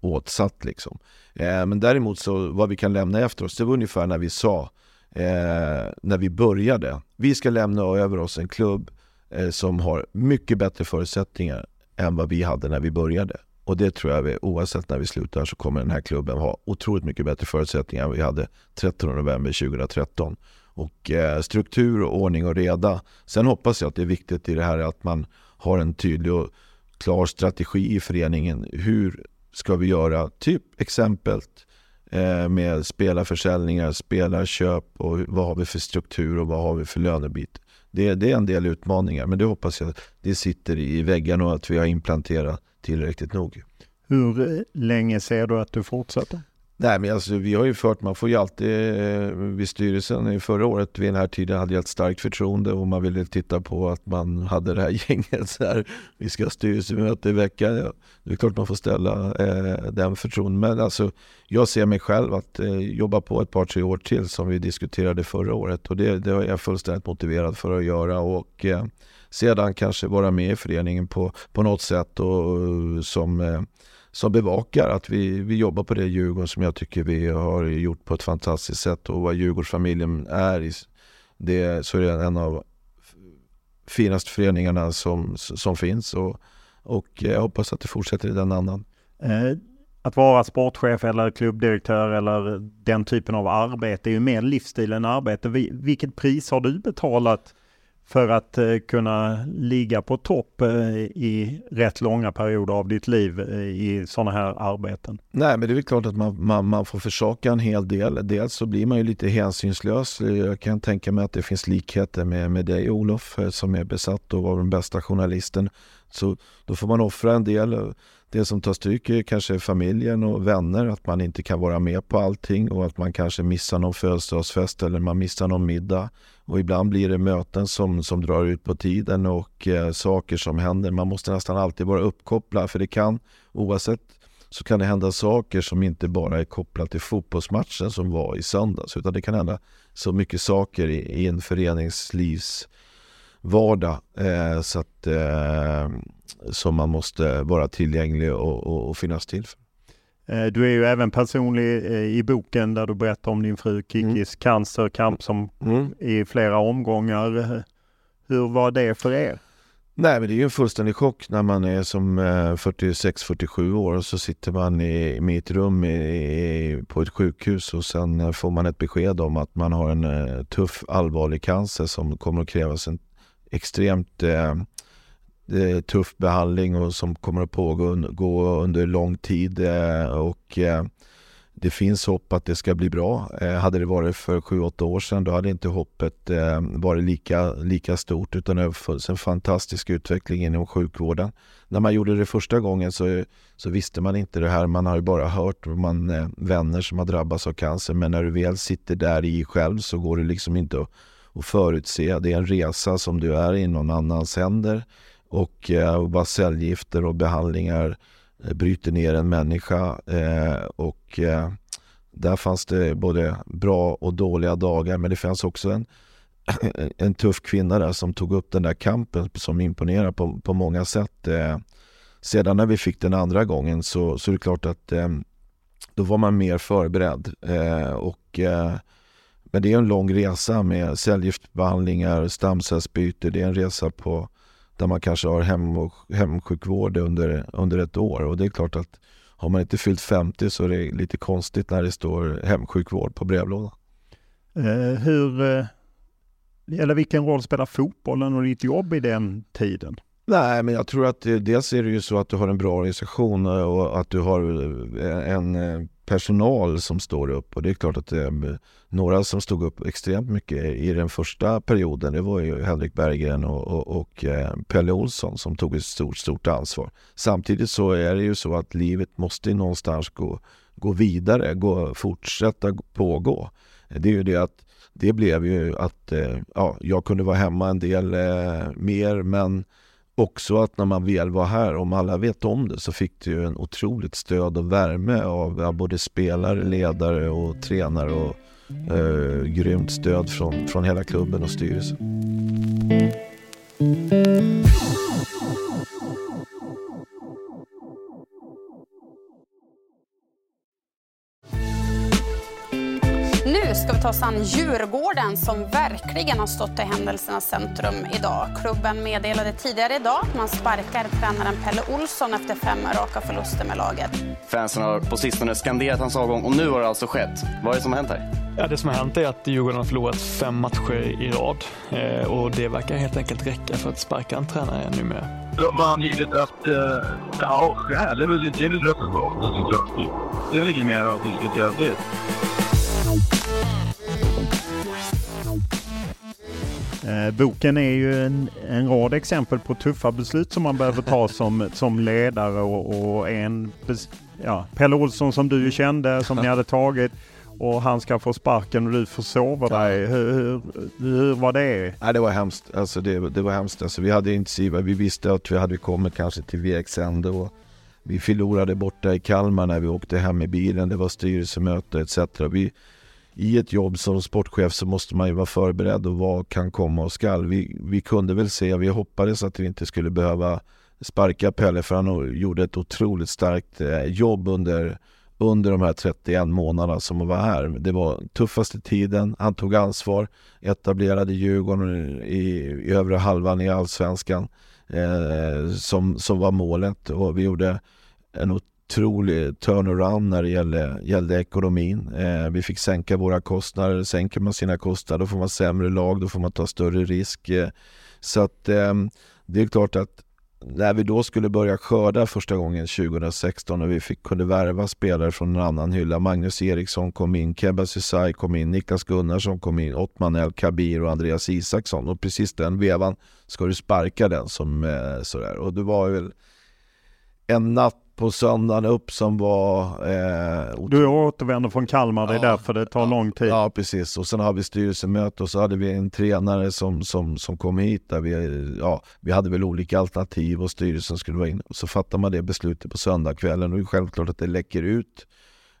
åtsatt. Liksom. Eh, men däremot så vad vi kan lämna efter oss, det var ungefär när vi sa eh, när vi började. Vi ska lämna över oss en klubb eh, som har mycket bättre förutsättningar än vad vi hade när vi började. Och det tror jag, vi, oavsett när vi slutar, så kommer den här klubben ha otroligt mycket bättre förutsättningar än vi hade 13 november 2013. Och eh, struktur, och ordning och reda. Sen hoppas jag att det är viktigt i det här att man har en tydlig och klar strategi i föreningen. Hur ska vi göra? Typ exempelt eh, med spelarförsäljningar, spelarköp och vad har vi för struktur och vad har vi för lönebit. Det, det är en del utmaningar men det hoppas jag det sitter i väggarna och att vi har implanterat tillräckligt nog. Hur eh, länge ser du att du fortsätter? Nej men alltså vi har ju fört, man får ju alltid eh, vid styrelsen förra året vid den här tiden hade jag ett starkt förtroende och man ville titta på att man hade det här gänget så här. Vi ska ha styrelsemöte i veckan. Ja, det är klart man får ställa eh, den förtroenden. Men alltså jag ser mig själv att eh, jobba på ett par tre år till som vi diskuterade förra året och det, det är jag fullständigt motiverad för att göra och eh, sedan kanske vara med i föreningen på, på något sätt och eh, som eh, som bevakar att vi, vi jobbar på det Djurgården som jag tycker vi har gjort på ett fantastiskt sätt och vad Djurgårdsfamiljen är i, det, så är det en av finaste föreningarna som, som finns och, och jag hoppas att det fortsätter i den andan. Eh, att vara sportchef eller klubbdirektör eller den typen av arbete är ju mer livsstil än arbete. Vilket pris har du betalat för att eh, kunna ligga på topp eh, i rätt långa perioder av ditt liv eh, i sådana här arbeten? Nej, men det är väl klart att man, man, man får försaka en hel del. Dels så blir man ju lite hänsynslös. Jag kan tänka mig att det finns likheter med, med dig Olof som är besatt av den bästa journalisten. Så då får man offra en del. Det som tar stryk är kanske familjen och vänner, att man inte kan vara med på allting och att man kanske missar någon födelsedagsfest eller man missar någon middag. Och ibland blir det möten som, som drar ut på tiden och eh, saker som händer. Man måste nästan alltid vara uppkopplad för det kan, oavsett, så kan det hända saker som inte bara är kopplat till fotbollsmatchen som var i söndags. Utan det kan hända så mycket saker i, i en föreningslivs vardag eh, så att, eh, som man måste vara tillgänglig och, och, och finnas till för. Eh, du är ju även personlig eh, i boken där du berättar om din fru Kikis mm. cancerkamp som mm. i flera omgångar. Hur var det för er? Nej men det är ju en fullständig chock när man är som 46-47 eh, år och så sitter man i, i ett rum i, på ett sjukhus och sen får man ett besked om att man har en tuff allvarlig cancer som kommer att krävas en extremt eh, eh, tuff behandling och som kommer att pågå under lång tid. Eh, och eh, det finns hopp att det ska bli bra. Eh, hade det varit för 7-8 år sedan då hade inte hoppet eh, varit lika, lika stort utan det har funnits en fantastisk utveckling inom sjukvården. När man gjorde det första gången så, så visste man inte det här. Man har ju bara hört man, eh, vänner som har drabbats av cancer men när du väl sitter där i själv så går det liksom inte att och förutse. Det är en resa som du är i någon annans händer och eh, vad cellgifter och behandlingar eh, bryter ner en människa. Eh, och eh, där fanns det både bra och dåliga dagar men det fanns också en, en tuff kvinna där som tog upp den där kampen som imponerar på, på många sätt. Eh, sedan när vi fick den andra gången så, så är det klart att eh, då var man mer förberedd. Eh, och eh, men det är en lång resa med cellgiftbehandlingar, stamcellsbyte. Det är en resa på, där man kanske har hem och, hemsjukvård under, under ett år. Och det är klart att har man inte fyllt 50 så är det lite konstigt när det står hemsjukvård på brevlådan. Eh, hur, eh, eller vilken roll spelar fotbollen och ditt jobb i den tiden? Nej, men jag tror att dels är det ju så att du har en bra organisation och att du har eh, en eh, personal som står upp och det är klart att det några som stod upp extremt mycket i den första perioden. Det var ju Henrik Berggren och, och, och eh, Pelle Olsson som tog ett stort, stort ansvar. Samtidigt så är det ju så att livet måste någonstans gå, gå vidare, gå, fortsätta pågå. Det är ju det att det blev ju att eh, ja, jag kunde vara hemma en del eh, mer men också att när man väl var här, om alla vet om det, så fick du ju en otroligt stöd och värme av både spelare, ledare och tränare och eh, grymt stöd från, från hela klubben och styrelsen. Vi ta oss an Djurgården som verkligen har stått i händelsernas centrum idag. Klubben meddelade tidigare idag att man sparkar tränaren Pelle Olsson efter fem raka förluster med laget. Fansen har på sistone skanderat hans avgång och nu har det alltså skett. Vad är det som har hänt här? Ja, det som har hänt är att Djurgården har förlorat fem matcher i rad eh, och det verkar helt enkelt räcka för att sparka en tränare numera. De har angivit att eh, ja, skäl är väl inte resultatet. Det är inget mer att diskutera det. Boken är ju en, en rad exempel på tuffa beslut som man behöver ta som, som ledare och, och en, ja, Pelle Olsson som du kände, som ni hade tagit och han ska få sparken och du försover dig. Hur, hur, hur var det? Nej, det var hemskt. Alltså det, det var hemskt. Alltså vi hade intensiva, vi visste att vi hade kommit kanske till vägs ände och vi förlorade borta i Kalmar när vi åkte hem i bilen. Det var styrelsemöte etc. Vi, i ett jobb som sportchef så måste man ju vara förberedd och vad kan komma och skall. Vi, vi kunde väl se, vi hoppades att vi inte skulle behöva sparka Pelle för han gjorde ett otroligt starkt eh, jobb under, under de här 31 månaderna som han var här. Det var tuffaste tiden, han tog ansvar, etablerade Djurgården i, i övre halvan i allsvenskan eh, som, som var målet och vi gjorde en otrolig turnaround när det gällde, gällde ekonomin. Eh, vi fick sänka våra kostnader, sänker man sina kostnader då får man sämre lag, då får man ta större risk. Eh, så att eh, det är klart att när vi då skulle börja skörda första gången 2016 och vi fick, kunde värva spelare från en annan hylla. Magnus Eriksson kom in, Kebba Susai kom in, Niklas Gunnarsson kom in, Ottman El Kabir och Andreas Isaksson. Och precis den vevan ska du sparka den som eh, sådär. Och det var väl en natt på söndagen upp som var... Eh, du återvänder från Kalmar, det är ja, därför det tar ja, lång tid. Ja, precis. Och sen har vi styrelsemöte och så hade vi en tränare som, som, som kom hit. Där vi, ja, vi hade väl olika alternativ och styrelsen skulle vara inne. Så fattar man det beslutet på söndagskvällen och det är självklart att det läcker ut.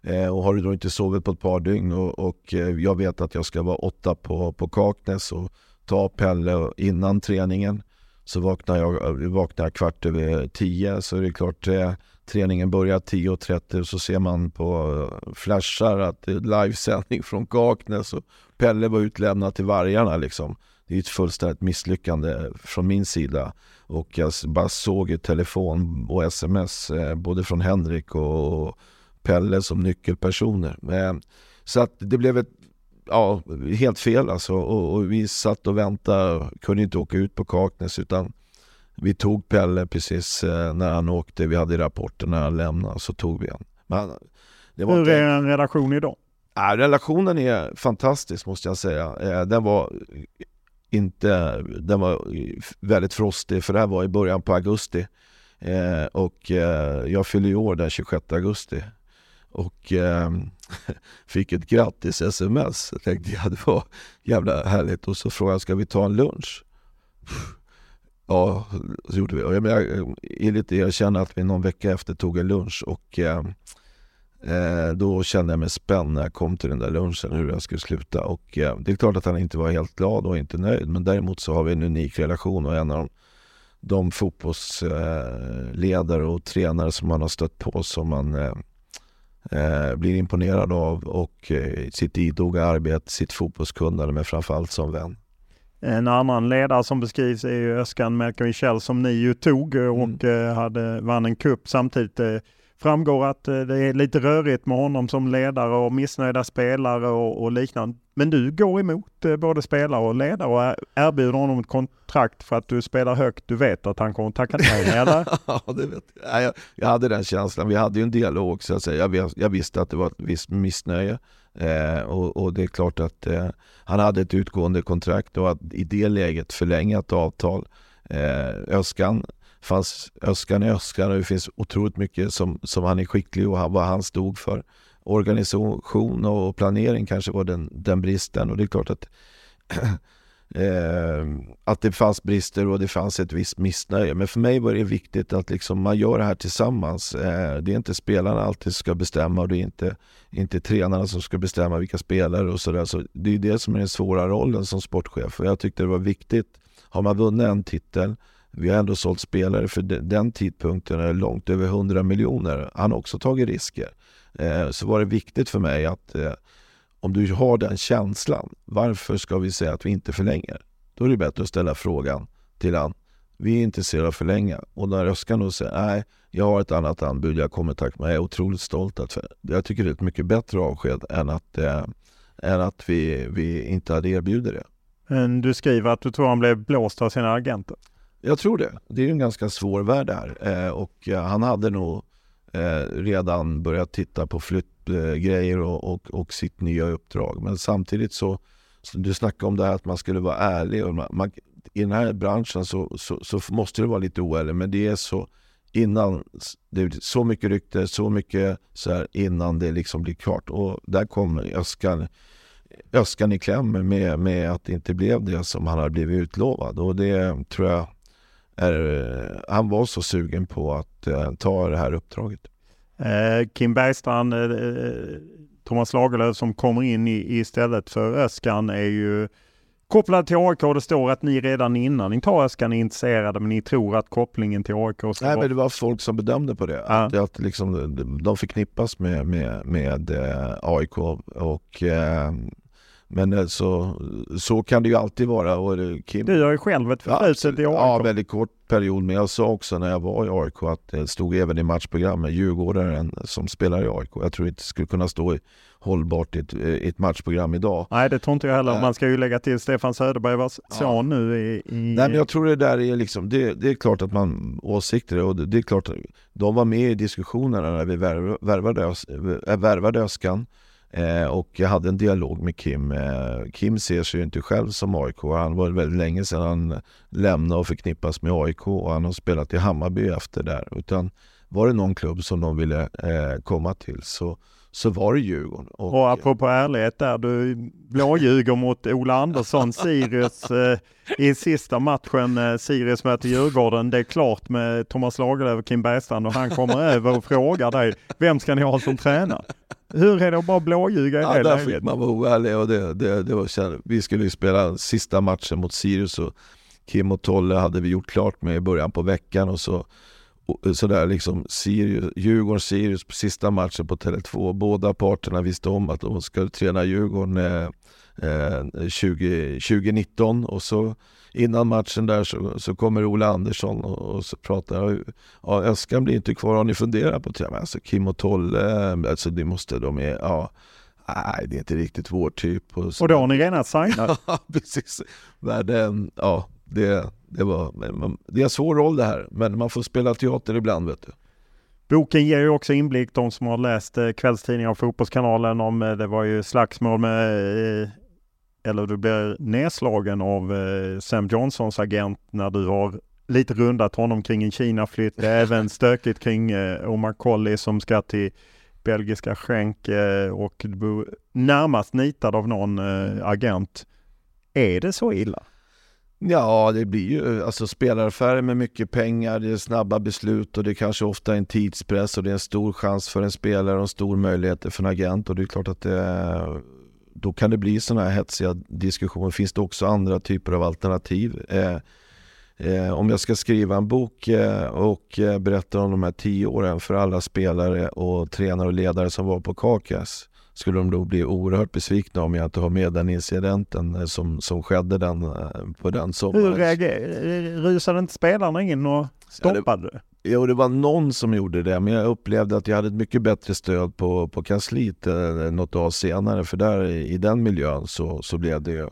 Eh, och har du då inte sovit på ett par dygn och, och eh, jag vet att jag ska vara åtta på, på Kaknäs och ta Pelle innan träningen så vaknar jag, vaknar jag kvart över tio så är det klart eh, träningen börjar 10.30 och så ser man på eh, flashar att det är livesändning från Kaknäs och Pelle var utlämnad till vargarna liksom. Det är ett fullständigt misslyckande eh, från min sida. Och jag bara såg i telefon och sms eh, både från Henrik och Pelle som nyckelpersoner. Så att det blev ett ja, helt fel alltså. Och, och, vi satt och väntade, kunde inte åka ut på Kaknäs utan vi tog Pelle precis eh, när han åkte. Vi hade rapporten när han lämnade, så tog vi honom. Hur är en relation idag? Ja, relationen är fantastisk måste jag säga. Eh, den var inte, den var väldigt frostig för det här var i början på augusti. Eh, och jag fyller år den 26 augusti. Och fick ett grattis sms. Jag tänkte ja, det var jävla härligt. Och så frågade jag, ska vi ta en lunch? Ja, så gjorde vi. Och jag, är lite erkänna att vi någon vecka efter tog en lunch och eh, eh, då kände jag mig spänd när jag kom till den där lunchen hur jag skulle sluta. Och eh, det är klart att han inte var helt glad och inte nöjd. Men däremot så har vi en unik relation och en av de, de fotbollsledare eh, och tränare som man har stött på som man eh, eh, blir imponerad av och eh, sitt idoga arbete, sitt fotbollskunnande men framförallt som vän. En annan ledare som beskrivs är ju Özcan Melker som ni ju tog eh, och mm. hade, vann en kupp samtidigt. Framgår att det är lite rörigt med honom som ledare och missnöjda spelare och, och liknande. Men du går emot både spelare och ledare och erbjuder honom ett kontrakt för att du spelar högt. Du vet att han kommer tacka nej eller? ja, det vet jag. jag. Jag hade den känslan. Vi hade ju en dialog så att säga. Jag, jag visste att det var ett visst missnöje. Eh, och, och, det är klart att eh, han hade ett utgående kontrakt och att i det läget förlänga ett avtal. Eh, Öskan fanns Öskan är Öskan och det finns otroligt mycket som, som han är skicklig och vad han stod för. Organisation och planering kanske var den, den bristen och det är klart att Eh, att det fanns brister och det fanns ett visst missnöje. Men för mig var det viktigt att liksom man gör det här tillsammans. Eh, det är inte spelarna alltid som ska bestämma och det är inte, inte tränarna som ska bestämma vilka spelare och sådär. Så det är det som är den svåra rollen som sportchef. Och jag tyckte det var viktigt. Har man vunnit en titel vi har ändå sålt spelare för den tidpunkten är långt över 100 miljoner. Han har också tagit risker. Eh, så var det viktigt för mig att eh, om du har den känslan, varför ska vi säga att vi inte förlänger? Då är det bättre att ställa frågan till han. Vi är intresserade av att förlänga. Och när Öskan då säger nej, jag har ett annat anbud, jag kommer tack mig. Jag är otroligt stolt. Att, jag tycker det är ett mycket bättre avsked än att, eh, än att vi, vi inte hade erbjudit det. Men du skriver att du tror han blev blåst av sina agenter. Jag tror det. Det är en ganska svår värld här. Eh, och eh, han hade nog eh, redan börjat titta på flytt grejer och, och, och, sitt nya uppdrag. Men samtidigt så, så du snackade om det här att man skulle vara ärlig. Och man, man, I den här branschen så, så, så, måste du vara lite oärlig, men det är så innan, det är så mycket rykte, så mycket så här innan det liksom blir klart. Och där kommer Öskan, Öskan i kläm med, med att det inte blev det som han hade blivit utlovad. Och det tror jag är, han var så sugen på att eh, ta det här uppdraget. Eh, Kim Bergstrand, eh, eh, Thomas Lagerlöf som kommer in i, istället för Öskan är ju Kopplat till AIK, det står att ni redan innan ni tar Öskan är intresserade, men ni tror att kopplingen till AIK ska Nej, vara... men det var folk som bedömde på det. Ja. Att, att liksom, de förknippas med, med, med AIK. Och, eh, men eh, så, så kan det ju alltid vara. Och det, Kim, Du har ju själv ett förflutet i AIK. Ja, väldigt kort period. Men jag sa också när jag var i AIK att det stod även i matchprogrammet Djurgårdaren som spelar i AIK. Jag tror inte det skulle kunna stå i, hållbart i ett, i ett matchprogram idag. Nej, det tror inte jag heller. Man ska ju lägga till Stefan Söderberg var son nu i... i... Nej men jag tror det där är liksom, det, det är klart att man åsikter och det, det är klart de var med i diskussionerna när vi värv- värvade, Ös- äh, värvade Öskan eh, och jag hade en dialog med Kim. Eh, Kim ser sig ju inte själv som AIK, han var väldigt länge sedan han lämnade och förknippas med AIK och han har spelat i Hammarby efter där. Utan var det någon klubb som de ville eh, komma till så, så var det Djurgården. Och, Och apropå ärlighet där, du blåljuger mot Ola Andersson, Sirius eh, i sista matchen. Eh, Sirius möter Djurgården. Det är klart med Thomas Lagerlöf och Kim Bergstrand och han kommer över och frågar dig, vem ska ni ha som tränare? Hur är det att bara blåljuga i Ja, det där läget? fick man vara oärlig och det, det, det var, så vi skulle ju spela sista matchen mot Sirius och Kim och Tolle hade vi gjort klart med i början på veckan och så och så där liksom Sirius, Djurgården Sirius på sista matchen på Tele2. Båda parterna visste om att de skulle träna Djurgården eh, eh, 20, 2019 och så innan matchen där så, så kommer Ola Andersson och, och så pratar ja, Öskan blir inte kvar, har ni funderat på det? Alltså Kim och Tolle, alltså det måste de är, ja Nej, det är inte riktigt vår typ. Och, så- Och då har ni redan signat? Ja, precis. Men, ja, det, det, var, det är en svår roll det här, men man får spela teater ibland vet du. Boken ger ju också inblick, de som har läst eh, kvällstidningar och Fotbollskanalen, om eh, det var ju slagsmål med, eh, eller du blir nedslagen av eh, Sam Johnsons agent när du har lite rundat honom kring en Kina-flytt. Det är även stökigt kring eh, Omar Colley som ska till belgiska skänk eh, och du bor närmast nitad av någon eh, agent. Är det så illa? Ja, det blir ju alltså spelaраffärer med mycket pengar, det är snabba beslut och det är kanske ofta en tidspress och det är en stor chans för en spelare och en stor möjlighet för en agent och det är klart att det, då kan det bli sådana här hetsiga diskussioner. Finns det också andra typer av alternativ? Eh, eh, om jag ska skriva en bok eh, och eh, berätta om de här tio åren för alla spelare och tränare och ledare som var på Kakas skulle de då bli oerhört besvikna om jag inte har med den incidenten eh, som, som skedde den, eh, på den sommaren. Hur reagerade, eh, rusade inte spelarna in och stoppade det? Jo, det var någon som gjorde det, men jag upplevde att jag hade ett mycket bättre stöd på, på kansliet eh, något dag senare, för där i, den miljön så, så blev det ju...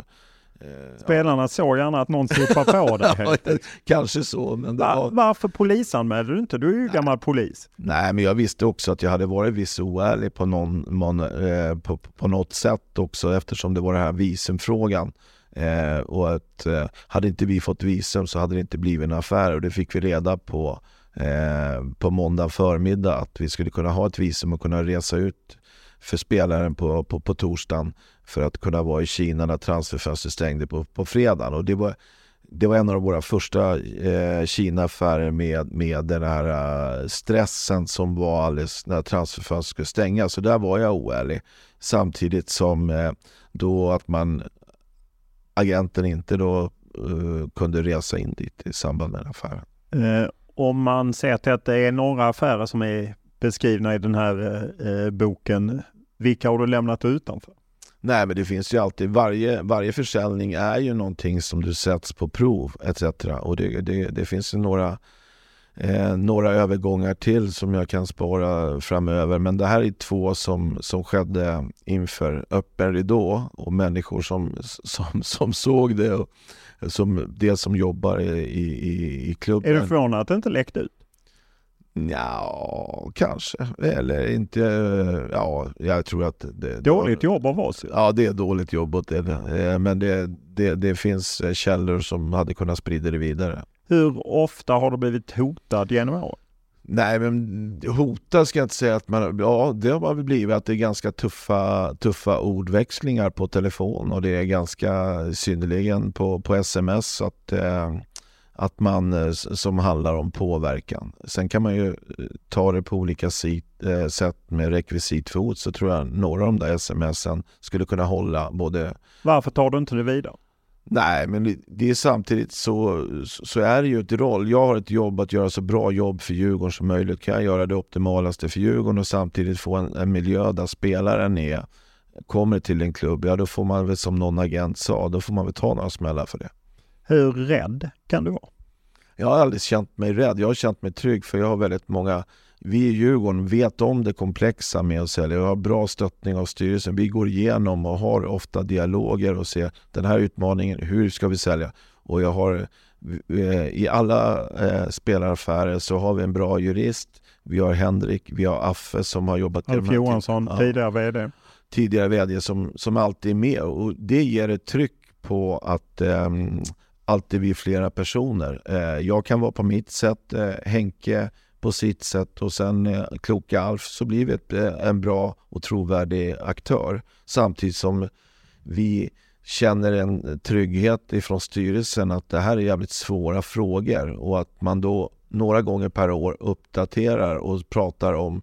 Eh, Spelarna såg gärna att någon sopar på dig. Kanske så, men det Va, var... varför polisanmälde du inte? Du är ju gammal polis. Nej, men jag visste också att jag hade varit viss oärlig på, någon, någon, eh, på, på något sätt också eftersom det var den här visumfrågan. Eh, och att eh, hade inte vi fått visum så hade det inte blivit en affär och det fick vi reda på eh, på måndag förmiddag att vi skulle kunna ha ett visum och kunna resa ut för spelaren på, på, på torsdagen för att kunna vara i Kina när transferfönstret stängde på, på fredagen. Och det var, det var en av våra första eh, Kina-affärer med, med den här eh, stressen som var alldeles när transferfönstret skulle stängas. Så där var jag oärlig. Samtidigt som eh, då att man agenten inte då uh, kunde resa in dit i samband med den affären. Eh, om man ser till att det är några affärer som är beskrivna i den här eh, eh, boken, vilka har du lämnat utanför? Nej men det finns ju alltid, varje, varje försäljning är ju någonting som du sätts på prov etc. Och det, det, det finns ju några, eh, några övergångar till som jag kan spara framöver. Men det här är två som, som skedde inför öppen ridå och människor som, som, som såg det. Och, som det som jobbar i, i, i klubben. Är du förvånad att det inte läckte ut? Ja, kanske. Eller inte. Ja, jag tror att det... Dåligt jobb av oss. Ja, det är dåligt jobb åt det. Eh, Men det, det, det finns eh, källor som hade kunnat sprida det vidare. Hur ofta har du blivit hotad genom åren? Nej, men hota ska jag inte säga att man... Ja, det har väl blivit att det är ganska tuffa, tuffa ordväxlingar på telefon och det är ganska synnerligen på, på sms att, eh, att man eh, som handlar om påverkan. Sen kan man ju eh, ta det på olika sit, eh, sätt med rekvisitfot så tror jag några av de där smsen skulle kunna hålla både Varför tar du inte det vidare? Nej, men det är samtidigt så, så är det ju ett roll. Jag har ett jobb att göra så bra jobb för Djurgården som möjligt. Kan jag göra det optimalaste för Djurgården och samtidigt få en, en miljö där spelaren är, kommer till en klubb, ja då får man väl som någon agent sa, då får man väl ta några smällar för det. Hur rädd kan du vara? Jag har aldrig känt mig rädd. Jag har känt mig trygg för jag har väldigt många vi i Djurgården vet om det komplexa med att sälja. Vi har bra stöttning av styrelsen. Vi går igenom och har ofta dialoger och ser den här utmaningen, hur ska vi sälja? Och jag har eh, i alla eh, spelaraffärer så har vi en bra jurist. Vi har Henrik, vi har Affe som har jobbat... Alf Johansson, ja, tidigare VD. Tidigare VD som, som alltid är med och det ger ett tryck på att eh, alltid vi är flera personer. Eh, jag kan vara på mitt sätt, eh, Henke på sitt sätt och sen eh, kloka Alf så blir vi ett, eh, en bra och trovärdig aktör. Samtidigt som vi känner en trygghet ifrån styrelsen att det här är jävligt svåra frågor och att man då några gånger per år uppdaterar och pratar om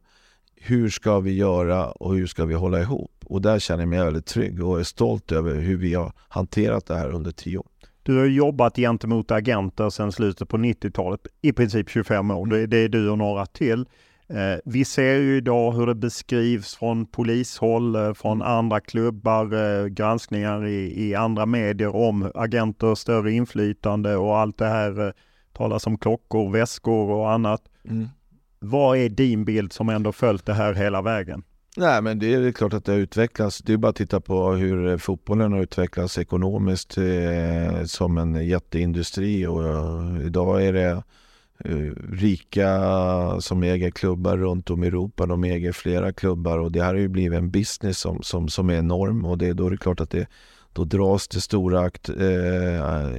hur ska vi göra och hur ska vi hålla ihop? Och där känner jag mig väldigt trygg och är stolt över hur vi har hanterat det här under tio år. Du har jobbat gentemot agenter sedan slutet på 90-talet, i princip 25 år. Det är du och några till. Eh, vi ser ju idag hur det beskrivs från polishåll, eh, från andra klubbar, eh, granskningar i, i andra medier om agenter, större inflytande och allt det här talas om klockor, väskor och annat. Mm. Vad är din bild som ändå följt det här hela vägen? Nej men det är klart att det har utvecklats. Det är bara att titta på hur fotbollen har utvecklats ekonomiskt eh, som en jätteindustri och eh, idag är det eh, rika som äger klubbar runt om i Europa. De äger flera klubbar och det här har ju blivit en business som, som, som är enorm och det, då är det klart att det då dras det stora akt, eh,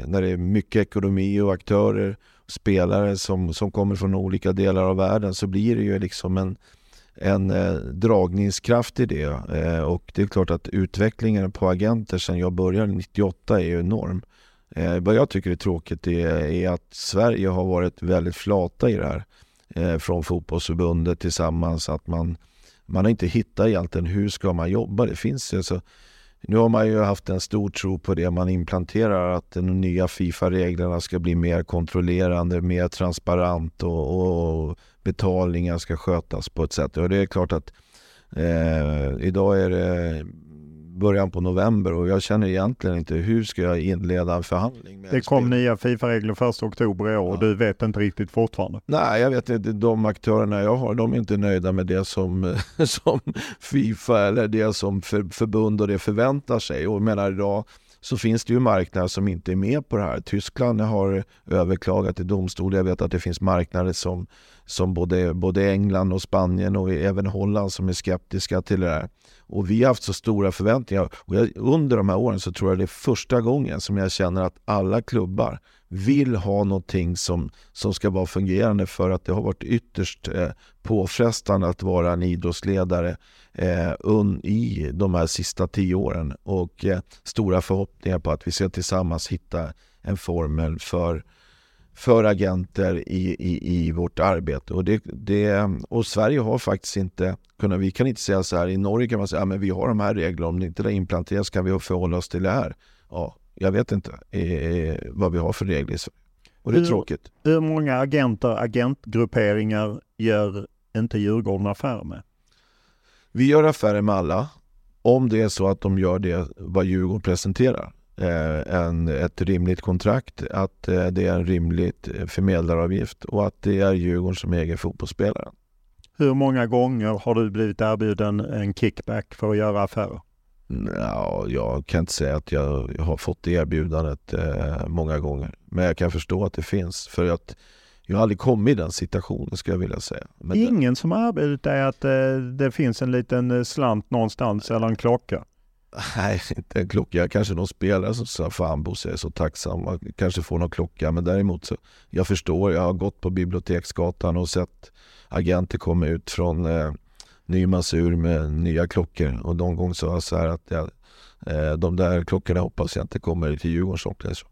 när det är mycket ekonomi och aktörer, spelare som, som kommer från olika delar av världen så blir det ju liksom en en eh, dragningskraft i det. Eh, och det är klart att utvecklingen på agenter sedan jag började 98 är ju enorm. Eh, vad jag tycker är tråkigt är, är, att Sverige har varit väldigt flata i det här. Eh, från fotbollsförbundet tillsammans. Att man, man har inte hittat egentligen hur ska man jobba. Det finns alltså, nu har man ju haft en stor tro på det. Man implanterar att de nya Fifa-reglerna ska bli mer kontrollerande, mer transparent och, och betalningar ska skötas på ett sätt. Och det är klart att eh, idag är det början på november och jag känner egentligen inte hur ska jag inleda en förhandling. Med det kom nya Fifa-regler 1 oktober i år och du vet inte riktigt fortfarande? Nej, jag vet inte. De aktörerna jag har, de är inte nöjda med det som, som Fifa eller det som för, förbund och det förväntar sig. Och menar idag så finns det ju marknader som inte är med på det här. Tyskland har överklagat i domstol. Jag vet att det finns marknader som, som både, både England och Spanien och även Holland som är skeptiska till det här. Och vi har haft så stora förväntningar. Och jag, under de här åren så tror jag det är första gången som jag känner att alla klubbar vill ha någonting som, som ska vara fungerande för att det har varit ytterst eh, påfrestande att vara en idrottsledare eh, un, i de här sista tio åren. Och eh, stora förhoppningar på att vi ska tillsammans hitta en formel för för agenter i, i, i vårt arbete. Och, det, det, och Sverige har faktiskt inte kunnat, vi kan inte säga så här, i Norge kan man säga att ja, vi har de här reglerna, om det inte det implanteras kan vi förhålla oss till det här. Ja, jag vet inte eh, vad vi har för regler. Och det är hur, tråkigt. Hur många agenter, agentgrupperingar gör inte Djurgården affärer med? Vi gör affärer med alla. Om det är så att de gör det vad Djurgården presenterar. Eh, en, ett rimligt kontrakt, att eh, det är en rimligt eh, förmedlaravgift och att det är Djurgården som äger fotbollsspelaren. Hur många gånger har du blivit erbjuden en kickback för att göra affärer? Ja, jag kan inte säga att jag, har fått det erbjudandet eh, många gånger. Men jag kan förstå att det finns. För att jag har aldrig kommit i den situationen skulle jag vilja säga. Men Ingen det... som har erbjudit dig att eh, det finns en liten slant någonstans eller en klocka? Nej, inte en klocka. Kanske någon spelare som sa fan Bosse, jag är så tacksam. Man kanske får någon klocka. Men däremot så, jag förstår. Jag har gått på Biblioteksgatan och sett agenter komma ut från eh, ny massur med nya klockor. Och någon gång sa jag så här att jag, eh, de där klockorna hoppas jag inte kommer till Djurgårdens omklädningsrum.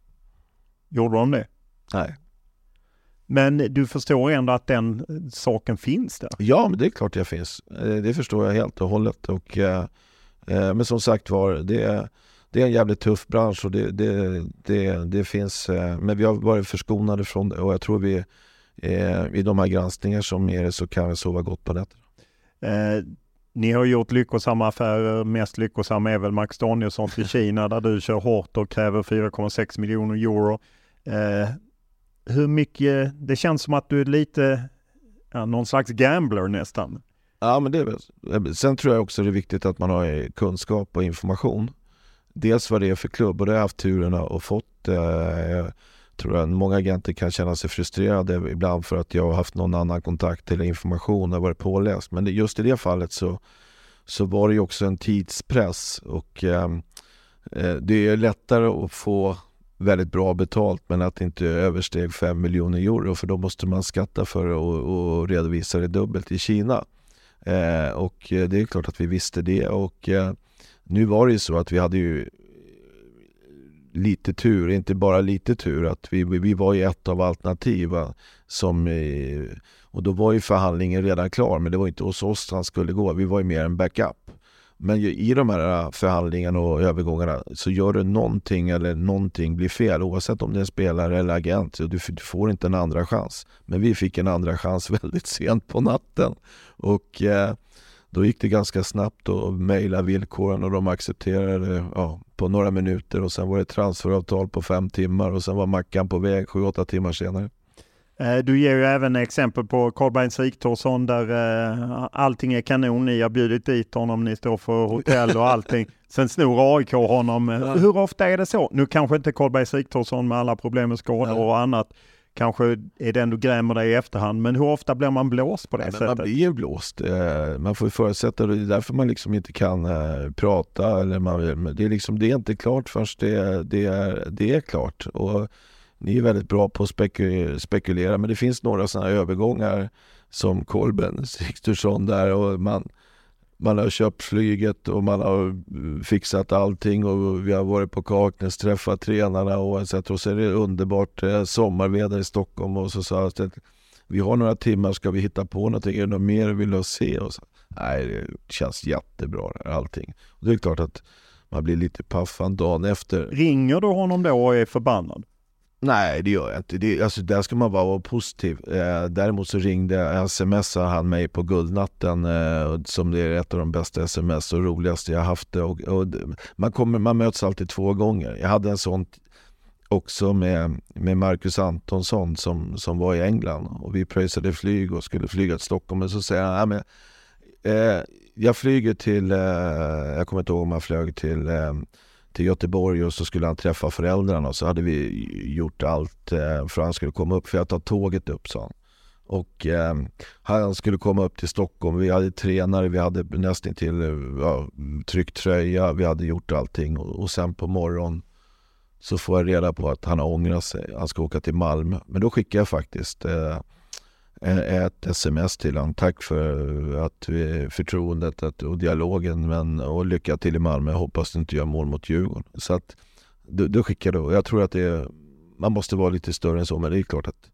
Gjorde de det? Nej. Men du förstår ändå att den saken finns där? Ja, men det är klart jag finns. Eh, det förstår jag helt och hållet. Och, eh, Eh, men som sagt var, det, det är en jävligt tuff bransch och det, det, det, det finns, eh, men vi har varit förskonade från det och jag tror vi eh, i de här granskningar som är det så kan vi sova gott på nätterna. Eh, ni har gjort lyckosamma affärer. Mest lyckosam är väl Max Danielsson till Kina där du kör hårt och kräver 4,6 miljoner euro. Eh, hur mycket, det känns som att du är lite, ja, någon slags gambler nästan. Ja, men det är. Sen tror jag också det är viktigt att man har kunskap och information. Dels vad det är för klubb och det har jag haft turen att fått. Eh, tror jag många agenter kan känna sig frustrerade ibland för att jag har haft någon annan kontakt eller information och varit påläst. Men just i det fallet så, så var det ju också en tidspress och ehm, eh, det är lättare att få väldigt bra betalt men att det inte översteg 5 miljoner euro för då måste man skatta för det och, och redovisa det dubbelt i Kina. Eh, och eh, det är klart att vi visste det och eh, nu var det ju så att vi hade ju lite tur, inte bara lite tur, att vi, vi var ju ett av alternativen som och då var ju förhandlingen redan klar, men det var inte hos oss han skulle gå. Vi var ju mer en backup. Men i de här äh, förhandlingarna och övergångarna så gör du någonting eller någonting blir fel oavsett om det är en spelare eller agent. Du, du får inte en andra chans. Men vi fick en andra chans väldigt sent på natten. Och eh, då gick det ganska snabbt att mejla villkoren och de accepterade ja, på några minuter och sen var det transferavtal på fem timmar och sen var Mackan på väg sju, åtta timmar senare. Eh, du ger ju även exempel på Karlbergs Siktorsson där eh, allting är kanon. Ni har bjudit dit honom, ni står för hotell och allting. Sen snor AIK honom. Hur ofta är det så? Nu kanske inte Karlbergs Siktorsson med alla problem med skador och annat kanske är det ändå grämer dig i efterhand. Men hur ofta blir man blåst på det ja, sättet? Man blir ju blåst. Eh, man får ju förutsätta det. Det är därför man liksom inte kan äh, prata. Eller man, det, är liksom, det är inte klart förrän det, det, är, det är klart. Och ni är väldigt bra på att speku, spekulera. Men det finns några sådana övergångar som Kolben Sigthursson där och man man har köpt flyget och man har mm, fixat allting och vi har varit på Kaknäs, träffat tränarna och så, och så är det underbart eh, sommarväder i Stockholm och så sa jag att vi har några timmar, ska vi hitta på någonting? Är det något mer du vill se? Och så, Nej, det känns jättebra allting. Och det är klart att man blir lite paffan dagen efter. Ringer du honom då och är förbannad? Nej, det gör jag inte. Det, alltså, där ska man bara vara positiv. Eh, däremot så ringde, smsade han mig på guldnatten eh, som det är ett av de bästa sms och roligaste jag haft. Och, och, man, kommer, man möts alltid två gånger. Jag hade en sån också med, med Marcus Antonsson som, som var i England och vi pröjsade flyg och skulle flyga till Stockholm. Men så säger han, men, eh, jag flyger till, eh, jag kommer inte ihåg om han flög till eh, till Göteborg och så skulle han träffa föräldrarna och så hade vi gjort allt eh, för att han skulle komma upp. För jag tar tåget upp sa han. Och eh, han skulle komma upp till Stockholm. Vi hade tränare, vi hade nästan till eh, ja, tryckt tröja, vi hade gjort allting. Och, och sen på morgonen så får jag reda på att han har ångrat sig. Han ska åka till Malmö. Men då skickar jag faktiskt Eh, ett sms till honom. Tack för att förtroendet och dialogen men, och lycka till i Malmö. Hoppas du inte gör mål mot Djurgården. Så att då, då skickar du. Jag tror att det man måste vara lite större än så men det är klart att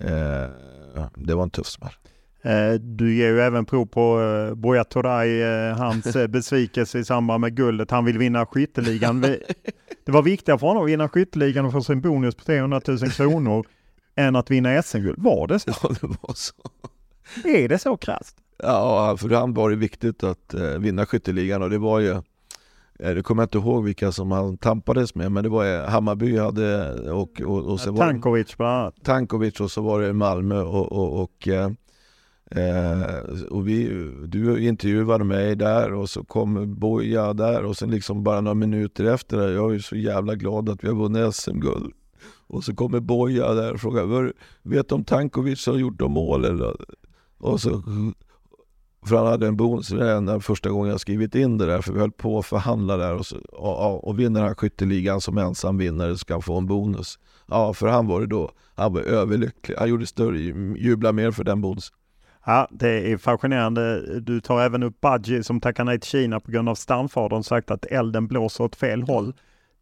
eh, det var en tuff smäll. Eh, du ger ju även prov på eh, Buya Turay, hans besvikelse i samband med guldet. Han vill vinna skytteligan. Det var viktigare för honom att vinna skytteligan och få sin bonus på 300 000 kronor än att vinna SM-guld. Var det så? Ja, det var så. Är det så krasst? Ja, för han var det viktigt att eh, vinna skytteligan och det var ju eh, det kommer jag inte ihåg vilka som han tampades med, men det var eh, Hammarby hade och, och, och sen Tankovic bland annat. Tankovic och så var det Malmö och, och, och eh, och vi, du intervjuade mig där och så kom Boja där och sen liksom bara några minuter efter, jag är så jävla glad att vi har vunnit SM-guld. Och så kommer Boja där och frågar, vet du om Tankovic har gjort de mål eller? Och så, för han hade en bonus den första gången jag skrivit in det där, för vi höll på att förhandla där och, så, och, och vinner han skytteligan som ensam vinnare ska han få en bonus. Ja, för han var det då, han var överlycklig. Han gjorde större, jublade mer för den bonusen. Ja, det är fascinerande. Du tar även upp Badji som tackar nej till Kina på grund av stamfadern sagt att elden blåser åt fel håll.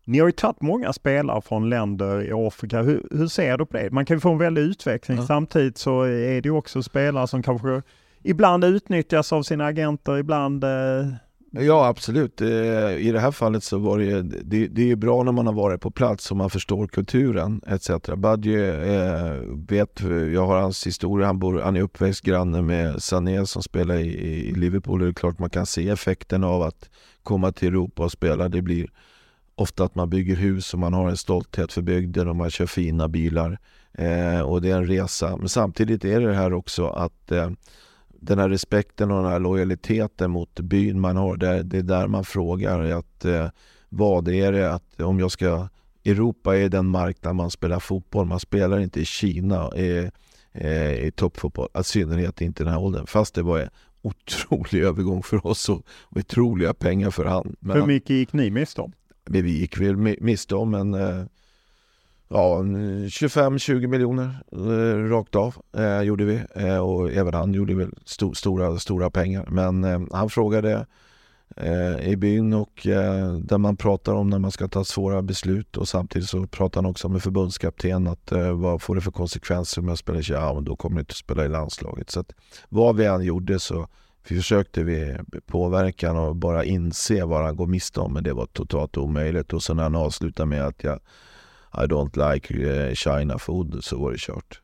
Ni har ju tagit många spelare från länder i Afrika. Hur, hur ser du på det? Man kan ju få en väldig utveckling. Ja. Samtidigt så är det ju också spelare som kanske ibland utnyttjas av sina agenter, ibland eh, Ja absolut. Eh, I det här fallet så var det, det, det är bra när man har varit på plats och man förstår kulturen etc. Badje eh, vet, jag har hans historia, han, bor, han är uppväxt granne med Sané som spelar i, i Liverpool. Det är klart man kan se effekten av att komma till Europa och spela. Det blir ofta att man bygger hus och man har en stolthet för bygden och man kör fina bilar. Eh, och det är en resa. Men samtidigt är det här också att eh, den här respekten och den här lojaliteten mot byn man har, det, det är där man frågar att eh, vad är det att om jag ska Europa är den marknad man spelar fotboll. Man spelar inte i Kina i, eh, i toppfotboll, i synnerhet inte i den här åldern. Fast det var en otrolig övergång för oss och, och otroliga pengar för han. Men Hur mycket gick ni miste om? Vi gick väl miste om eh, en ja, 25-20 miljoner eh, rakt av eh, gjorde vi eh, och även han gjorde väl st stora, stora pengar. Men eh, han frågade eh, i byn och eh, där man pratar om när man ska ta svåra beslut och samtidigt så pratar han också med förbundskapten att eh, vad får det för konsekvenser om jag spelar i Ja, men då kommer jag inte att spela i landslaget. Så att vad vi än gjorde så försökte vi påverka och bara inse vad han går miste om men det var totalt omöjligt och så när han avslutar med att jag i don't like eh, China food så var det kört.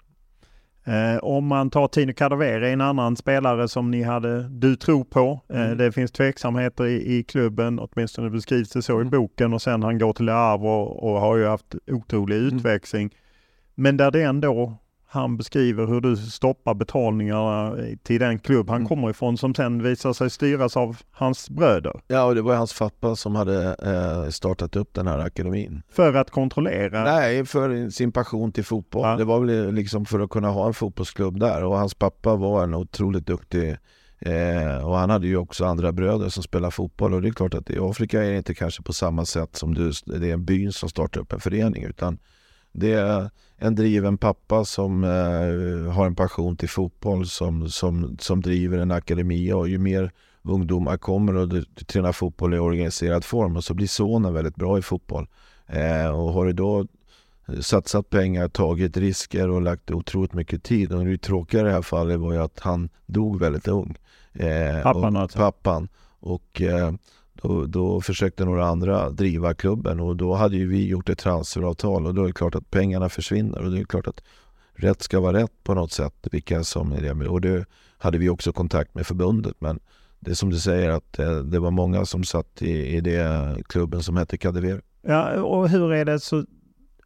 Eh, om man tar Tino Kadewere, en annan spelare som ni hade, du tror på. Eh, mm. Det finns tveksamheter i, i klubben, åtminstone beskrivs det så mm. i boken och sen han går till Havre och, och, har ju haft otrolig mm. utväxling. Men där det ändå han beskriver hur du stoppar betalningarna till den klubb han mm. kommer ifrån som sen visar sig styras av hans bröder. Ja, och det var hans pappa som hade eh, startat upp den här akademin. För att kontrollera? Nej, för sin passion till fotboll. Ja. Det var väl liksom för att kunna ha en fotbollsklubb där och hans pappa var en otroligt duktig Eh, och han hade ju också andra bröder som spelar fotboll och det är klart att i Afrika är det inte kanske på samma sätt som du, det är en by som startar upp en förening utan det är en driven pappa som eh, har en passion till fotboll som, som, som driver en akademi och ju mer ungdomar kommer och du, du tränar fotboll i organiserad form och så blir sonen väldigt bra i fotboll. Eh, och har du då satsat pengar, tagit risker och lagt otroligt mycket tid. Och det tråkiga i det här fallet var ju att han dog väldigt ung. Eh, pappan alltså? Pappan. Och eh, då, då, försökte några andra driva klubben och då hade ju vi gjort ett transferavtal och då är det klart att pengarna försvinner och det är klart att rätt ska vara rätt på något sätt. Vilka som är det. Och det hade vi också kontakt med förbundet men det är som du säger att det, det var många som satt i, i det klubben som hette Kadever. Ja, och hur är det så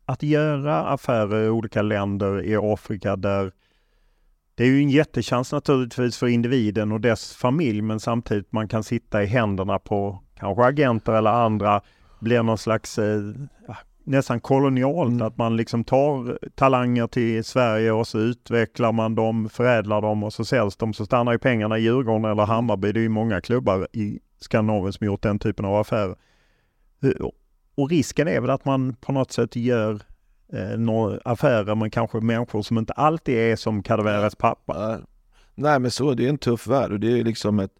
att göra affärer i olika länder i Afrika där det är ju en jättechans naturligtvis för individen och dess familj men samtidigt man kan sitta i händerna på kanske agenter eller andra. Blir någon slags eh, nästan kolonialt mm. att man liksom tar talanger till Sverige och så utvecklar man dem, förädlar dem och så säljs de så stannar ju pengarna i Djurgården eller Hammarby. Det är ju många klubbar i Skandinavien som gjort den typen av affärer. Och risken är väl att man på något sätt gör eh, några affärer med kanske människor som inte alltid är som Cadaveras pappa. Nej men så, det är en tuff värld och det är liksom ett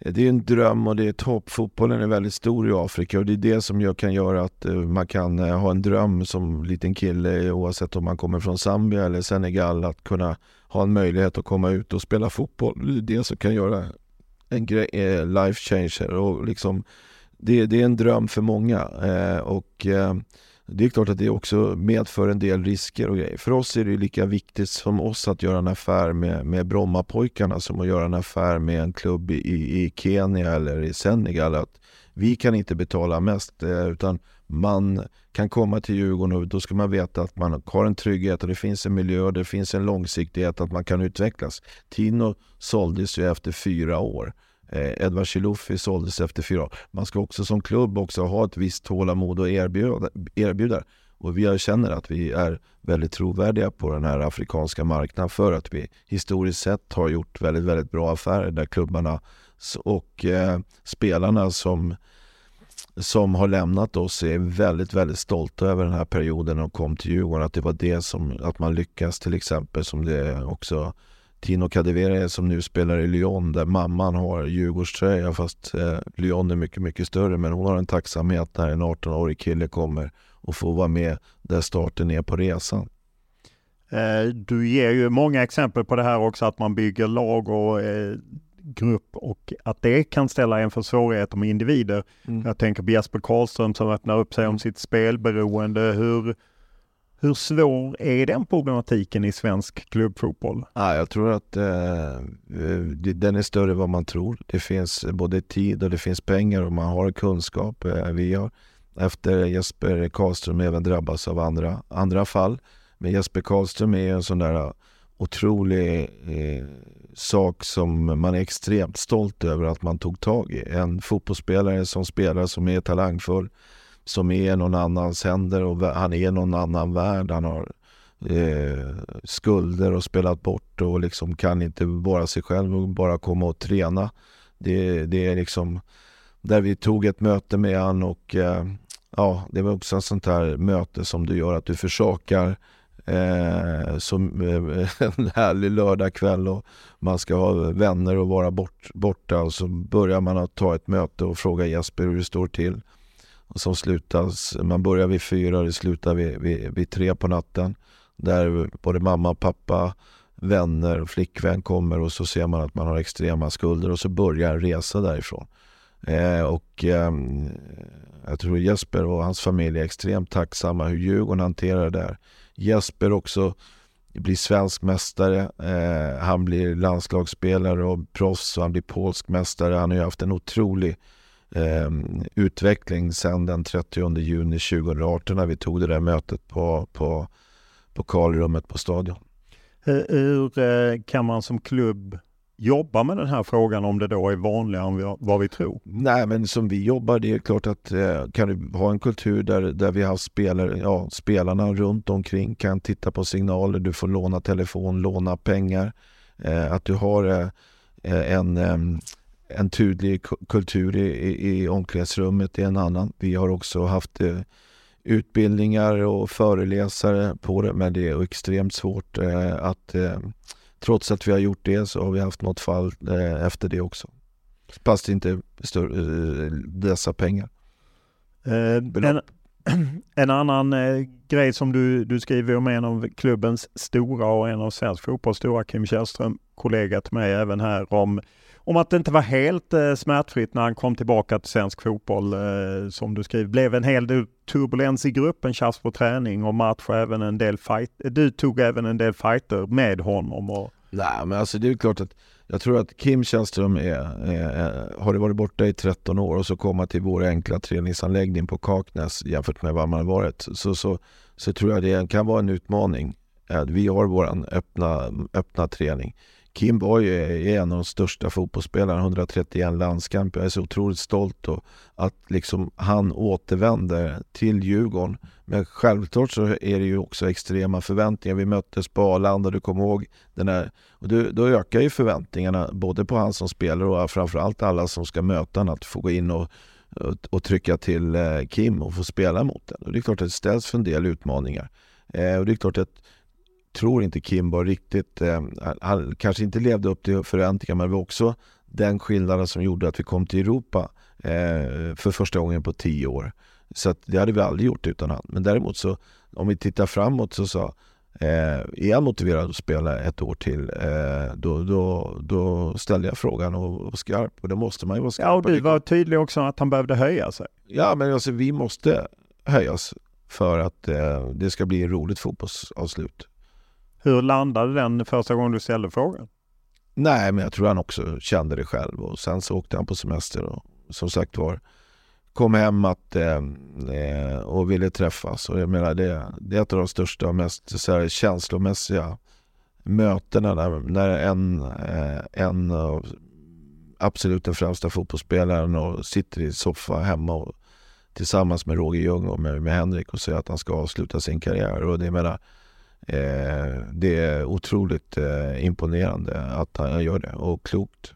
Eh, det är en dröm och det är topp. Fotbollen är väldigt stor i Afrika och det är det som jag kan göra att eh, man kan eh, ha en dröm som liten kille oavsett om man kommer från Zambia eller Senegal att kunna ha en möjlighet att komma ut och spela fotboll. Det är det som kan göra en grej, life changer och liksom det, det är en dröm för många och det är klart att det också medför en del risker och grejer. För oss är det lika viktigt som oss att göra en affär med, med Brommapojkarna som att göra en affär med en klubb i, i Kenya eller i Senegal. Att vi kan inte betala mest eh, utan man kan komma till Djurgården och då ska man veta att man har en trygghet och det finns en miljö och det finns en långsiktighet att man kan utvecklas. Tino såldes ju efter fyra år. Eh, Edvard såldes efter fyra år. Man ska också som klubb också ha ett visst tålamod och erbjuda, erbjuda. Och vi känner att vi är väldigt trovärdiga på den här afrikanska marknaden för att vi historiskt sett har gjort väldigt, väldigt bra affärer där klubbarna och eh, spelarna som, som har lämnat oss är väldigt, väldigt stolta över den här perioden och kom till Djurgården. Att det var det som, att man lyckas till exempel som det också Tino Kadewere som nu spelar i Lyon där mamman har Djurgårdströja fast eh, Lyon är mycket, mycket större. Men hon har en tacksamhet när en 18-årig kille kommer och får vara med där starten är på resan. Eh, du ger ju många exempel på det här också att man bygger lag och eh, grupp och att det kan ställa en för svårigheter med individer. Mm. Jag tänker på Jesper Karlström som öppnar upp sig om sitt spelberoende. Hur, hur svår är den problematiken i svensk klubbfotboll? Ja, jag tror att eh, eh den är större än vad man tror. Det finns både tid och det finns pengar och man har kunskap. Eh, vi har efter Jesper Karlström även drabbats av andra, andra fall. Men Jesper Karlström är en sån där eh, otrolig eh, sak som man är extremt stolt över att man tog tag i. En fotbollsspelare som spelar som är talangfull, som är någon annans händer och han är någon annan värld. Han har eh, skulder och spelat bort och liksom kan inte vara sig själv och bara komma och träna. Det, det är liksom där vi tog ett möte med han och eh, ja, det var också ett sånt här möte som du gör att du försakar eh, som eh, en härlig lördagkväll och man ska ha vänner och vara bort, borta och så börjar man att ta ett möte och fråga Jesper hur det står till. Som slutas, man börjar vid fyra och det slutar vid, vid, vid tre på natten. Där både mamma, pappa, vänner och flickvän kommer och så ser man att man har extrema skulder och så börjar en resa därifrån. Eh, och eh, jag tror Jesper och hans familj är extremt tacksamma hur Djurgården hanterar det där. Jesper också blir svensk mästare. Eh, han blir landslagsspelare och proffs och han blir polsk mästare. Han har ju haft en otrolig eh, utveckling sedan den 30 juni 2018 när vi tog det där mötet på, på, på Karlrummet på Stadion. Hur, hur eh, kan man som klubb jobba med den här frågan om det då är vanligare än vad vi tror? Nej, men som vi jobbar, det är klart att eh, kan du ha en kultur där, där vi har spelare, ja, spelarna runt omkring kan titta på signaler, du får låna telefon, låna pengar, eh, att du har eh, en, en tydlig kultur i, i, omklädningsrummet är en annan. Vi har också haft eh, utbildningar och föreläsare på det, men det är extremt svårt eh, att eh, trots att vi har gjort det så har vi haft något fall eh, efter det också. Fast inte större, eh, dessa pengar. Eh, en, en, annan grej som du, du skriver om en av klubbens stora och en av svensk fotbolls stora, Kim Källström, kollega till mig även här, om, om att det inte var helt eh, smärtfritt när han kom tillbaka till svensk fotboll. Eh, som du skriver, blev en hel del turbulens i gruppen, tjafs på träning och match och även en del fight. Eh, du tog även en del fighter med honom. Och... Nej, men alltså det är klart att jag tror att Kim Källström är, är, är, har varit borta i 13 år och så komma till vår enkla träningsanläggning på Kaknäs jämfört med vad man har varit så, så, så tror jag det kan vara en utmaning. Vi har vår öppna, öppna träning. Kim var ju en av de största fotbollsspelarna, 131 landskamper. Jag är så otroligt stolt då, att liksom han återvänder till Djurgården. Men självklart så är det ju också extrema förväntningar. Vi möttes på Arlanda, du kommer ihåg den där. Och då, då ökar ju förväntningarna både på han som spelar och framförallt alla som ska möta honom att få gå in och, och, och trycka till eh, Kim och få spela mot den. Och det är klart att det ställs för en del utmaningar. Eh, och det är klart att tror inte Kim var riktigt, eh, han kanske inte levde upp till förväntningarna men det var också den skillnaden som gjorde att vi kom till Europa eh, för första gången på tio år. Så det hade vi aldrig gjort utan han. Men däremot så om vi tittar framåt så sa eh, är jag motiverad att spela ett år till eh, då, då, då ställde jag frågan och var skarp och det måste man ju vara skarp Ja och du var tydlig också att han behövde höja sig. Ja men alltså vi måste höjas för att eh, det ska bli roligt fotbollsavslut. Hur landade den första gången du ställde frågan? Nej, men jag tror han också kände det själv och sen så åkte han på semester och som sagt var kom hem att, eh, eh, och ville träffas. Och jag menar det, det är ett av de största och mest så här, känslomässiga mötena där, när en, eh, en av absolut den främsta fotbollsspelaren och sitter i soffa hemma och, tillsammans med Roger Ljung och med, med Henrik och säger att han ska avsluta sin karriär. Och det menar, Eh, det är otroligt eh, imponerande att han gör det och klokt.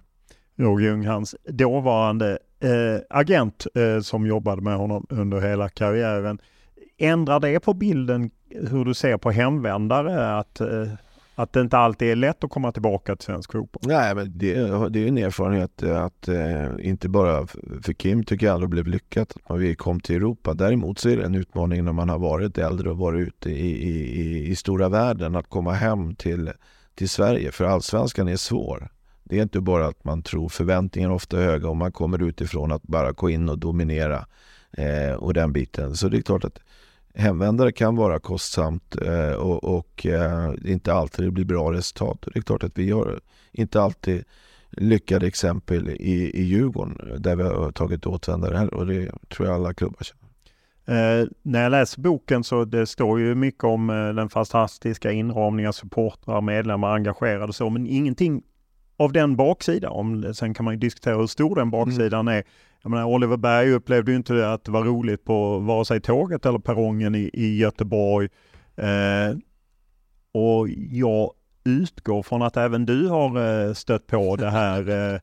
Roger Ljung, hans dåvarande eh, agent som jobbade med honom under hela karriären. Ändrar det på bilden hur du ser på hemvändare? Att att det inte alltid är lätt att komma tillbaka till svensk fotboll. Nej, men det, det är en erfarenhet eh, att eh, inte bara för Kim tycker jag aldrig blev lyckat att man kom till Europa. Däremot så är det en utmaning när man har varit äldre och varit ute i, i, i stora världen att komma hem till, till Sverige. För allsvenskan är svår. Det är inte bara att man tror förväntningarna ofta är höga och man kommer utifrån att bara gå in och dominera eh, och den biten. Så det är klart att hemvändare kan vara kostsamt eh, och, och eh, inte alltid det blir bra resultat. Det är klart att vi har inte alltid lyckade exempel i, i Djurgården där vi har tagit åtvändare här och det tror jag alla klubbar känner. Eh, när jag läser boken så det står ju mycket om eh, den fantastiska inramningen, supportrar, medlemmar, engagerade och så, men ingenting av den baksidan. Om, sen kan man ju diskutera hur stor den baksidan mm. är. Jag menar, Oliver Berg upplevde ju inte att det var roligt på vare sig tåget eller perrongen i, i Göteborg. Eh, och jag utgår från att även du har eh, stött på det här. Eh,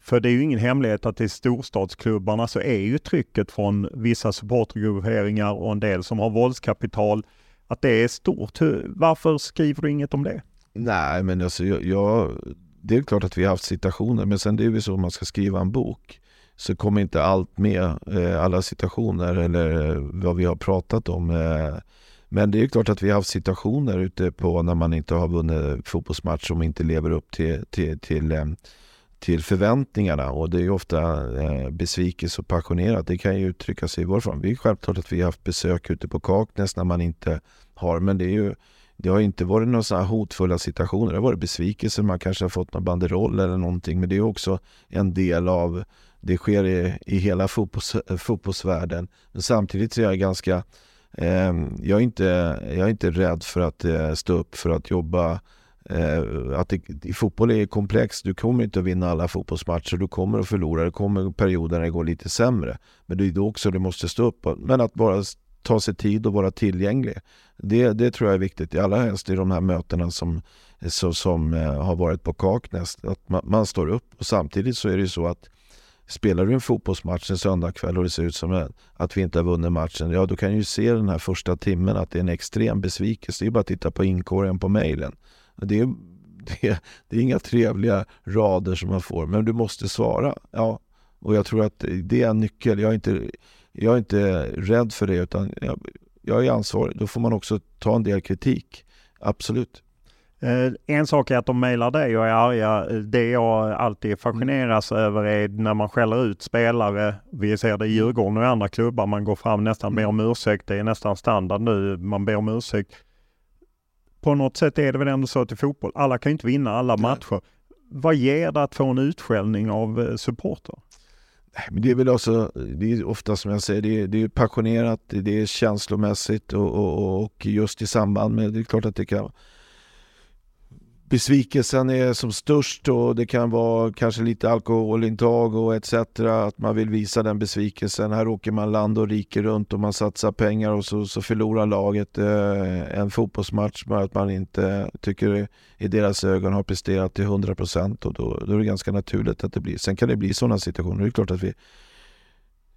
för det är ju ingen hemlighet att i storstadsklubbarna så är ju trycket från vissa supportergrupperingar och en del som har våldskapital att det är stort. Varför skriver du inget om det? Nej, men alltså jag, jag det är klart att vi har haft situationer, men sen det är ju så om man ska skriva en bok så kommer inte allt med, eh, alla situationer eller eh, vad vi har pratat om. Eh. Men det är klart att vi har haft situationer ute på när man inte har vunnit fotbollsmatch som inte lever upp till, till, till, till förväntningarna och det är ofta besvikelse och passionerat. Det kan ju uttrycka sig i vår form. Det är självklart att vi har haft besök ute på Kaknäs när man inte har, men det är ju det har inte varit några sådana hotfulla situationer. Det har varit besvikelser, man kanske har fått någon banderoll eller någonting. Men det är också en del av, det sker i, i hela fotbolls, eh, fotbollsvärlden. Men samtidigt är jag ganska, eh, jag, är inte, jag är inte rädd för att eh, stå upp för att jobba Eh, att det, i fotboll är komplext. Du kommer inte att vinna alla fotbollsmatcher. Du kommer att förlora. Det kommer perioder när det går lite sämre. Men det är då också du måste stå upp. Men att bara ta sig tid och vara tillgänglig. Det, det tror jag är viktigt, i allra helst i de här mötena som, så, som eh, har varit på Kaknäs. Att man, man, står upp och samtidigt så är det ju så att Spelar du en fotbollsmatch en söndagkväll och det ser ut som att vi inte har vunnit matchen, ja då kan du ju se den här första timmen att det är en extrem besvikelse. Det är bara att titta på inkorgen på mejlen. Det är, det, det är inga trevliga rader som man får, men du måste svara. Ja, och jag tror att det är en nyckel. Jag är inte, jag är inte rädd för det, utan jag, jag är ansvarig. Då får man också ta en del kritik. Absolut. Eh, en sak är att de mejlar dig och är arga. Det jag alltid fascineras mm. över är när man skäller ut spelare. Vi ser det i Djurgården och i andra klubbar. Man går fram nästan ber om ursäkt. Det är nästan standard nu. Man ber om ursäkt. På något sätt är det väl ändå så i fotboll, alla kan ju inte vinna alla matcher. Vad ger det att få en utskällning av eh, supporter? Men det är väl också, det är ofta som jag säger, det är, det är passionerat, det är känslomässigt och, och, och just i samband med, det är klart att det kan besvikelsen är som störst och det kan vara kanske lite alkoholintag och etc. Att man vill visa den besvikelsen. Här åker man land och rike runt och man satsar pengar och så, så förlorar laget eh, en fotbollsmatch med att man inte tycker i deras ögon har presterat till 100 procent och då, då är det ganska naturligt att det blir. Sen kan det bli sådana situationer. Det är klart att vi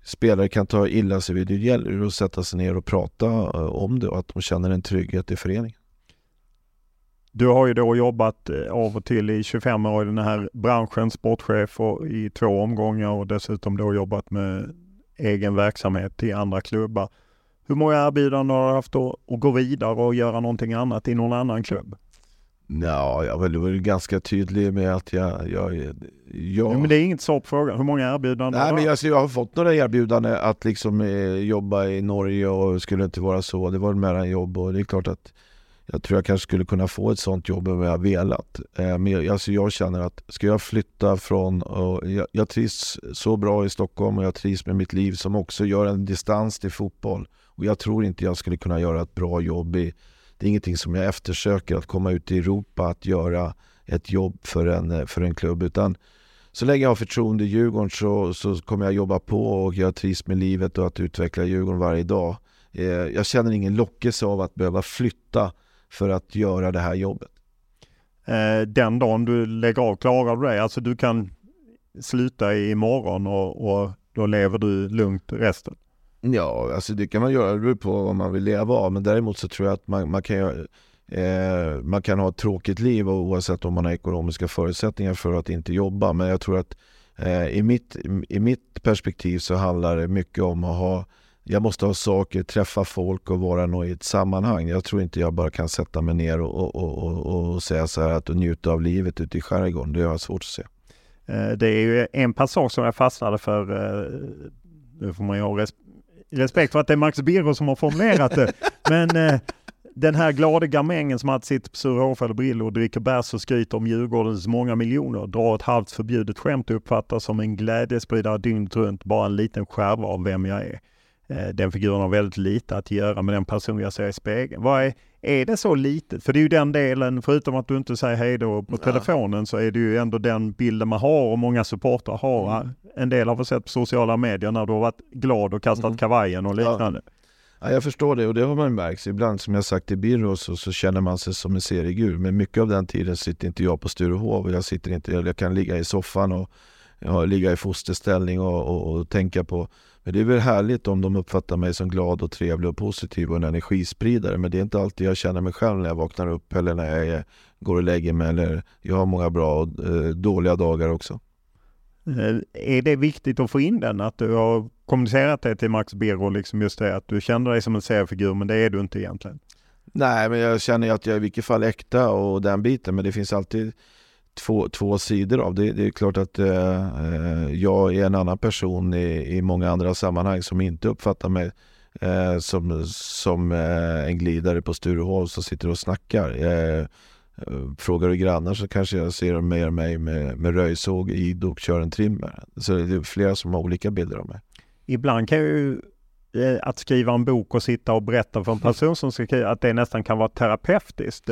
spelare kan ta illa sig vid. Det gäller att sätta sig ner och prata eh, om det och att de känner en trygghet i föreningen. Du har ju då jobbat eh, av och till i 25 år i den här branschen, sportchef i två omgångar och dessutom då jobbat med egen verksamhet i andra klubbar. Hur många erbjudanden har du haft att, gå vidare och göra någonting annat i någon annan klubb? Ja, jag var väl ganska tydlig med att jag... jag, jag... Ja, men det är inget svar på frågan. Hur många erbjudanden Nej, men alltså, jag har fått några erbjudanden att liksom eh, jobba i Norge och skulle inte vara så. Det var mer än jobb och det är klart att jag tror jag kanske skulle kunna få ett sånt jobb om jag velat. Eh, men jag, alltså jag känner att ska jag flytta från... Och jag, jag trivs så bra i Stockholm och jag trivs med mitt liv som också gör en distans till fotboll. Och jag tror inte jag skulle kunna göra ett bra jobb i... Det är ingenting som jag eftersöker, att komma ut i Europa, att göra ett jobb för en, eh, för en klubb. Utan så länge jag har förtroende i Djurgården så, så kommer jag jobba på och jag trivs med livet och att utveckla Djurgården varje dag. Eh, jag känner ingen lockelse av att behöva flytta för att göra det här jobbet. Eh, den dagen du lägger av, klarar du det? Alltså du kan sluta imorgon och, och då lever du lugnt resten? Ja, alltså det kan man göra, det beror på vad man vill leva av. Men däremot så tror jag att man, man kan eh, man kan ha ett tråkigt liv oavsett om man har ekonomiska förutsättningar för att inte jobba. Men jag tror att eh, i, mitt, i mitt perspektiv så handlar det mycket om att ha jag måste ha saker, träffa folk och vara nog i ett sammanhang. Jag tror inte jag bara kan sätta mig ner och, och, och, och säga så här att njuta av livet ute i skärgården. Det har jag svårt att se. Eh, det är ju en passage som jag fastnade för. Eh, nu får man ju ha respekt för att det är Max Birro som har formulerat det. Men eh, den här glada gamängen som alltid sitter på Sura Hårfäll och dricker bärs och skryter om Djurgårdens många miljoner drar ett halvt förbjudet skämt och uppfattas som en glädjespridare dygnet runt, bara en liten skärva av vem jag är. Eh, den figuren har väldigt lite att göra med den person jag ser i spegeln. Vad är, är det så litet? För det är ju den delen, förutom att du inte säger hej då på ja. telefonen, så är det ju ändå den bilden man har och många supportrar har. Mm. En del har vi sett på sociala medier när du har varit glad och kastat mm. kavajen och liknande. Ja. Ja, jag förstår det och det har man märkt. Ibland som jag sagt i Birro så, så känner man sig som en seriegur. Men mycket av den tiden sitter inte jag på Sturehov. Jag, sitter inte, jag kan ligga i soffan och ja, ligga i fosterställning och, och, och, tänka på men det är väl härligt om de uppfattar mig som glad och trevlig och positiv och en energispridare. Men det är inte alltid jag känner mig själv när jag vaknar upp eller när jag går och lägger mig. Eller jag har många bra och eh, dåliga dagar också. Eh, är det viktigt att få in den? Att du har kommunicerat det till Max Birro, liksom just det att du känner dig som en seriefigur men det är du inte egentligen? Nej, men jag känner att jag är i vilket fall äkta och den biten. Men det finns alltid två, två sidor av det. Det är klart att eh, eh, jag är en annan person i, i många andra sammanhang som inte uppfattar mig eh, som, som eh, en glidare på Sturehof som sitter och snackar. Eh, eh frågar du grannar så kanske jag ser mer mig med, med röjsåg, i och kör en trimmer. Så det är flera som har olika bilder av mig. Ibland kan ju eh, att skriva en bok och sitta och berätta för en person som ska skriva, att det nästan kan vara terapeutiskt.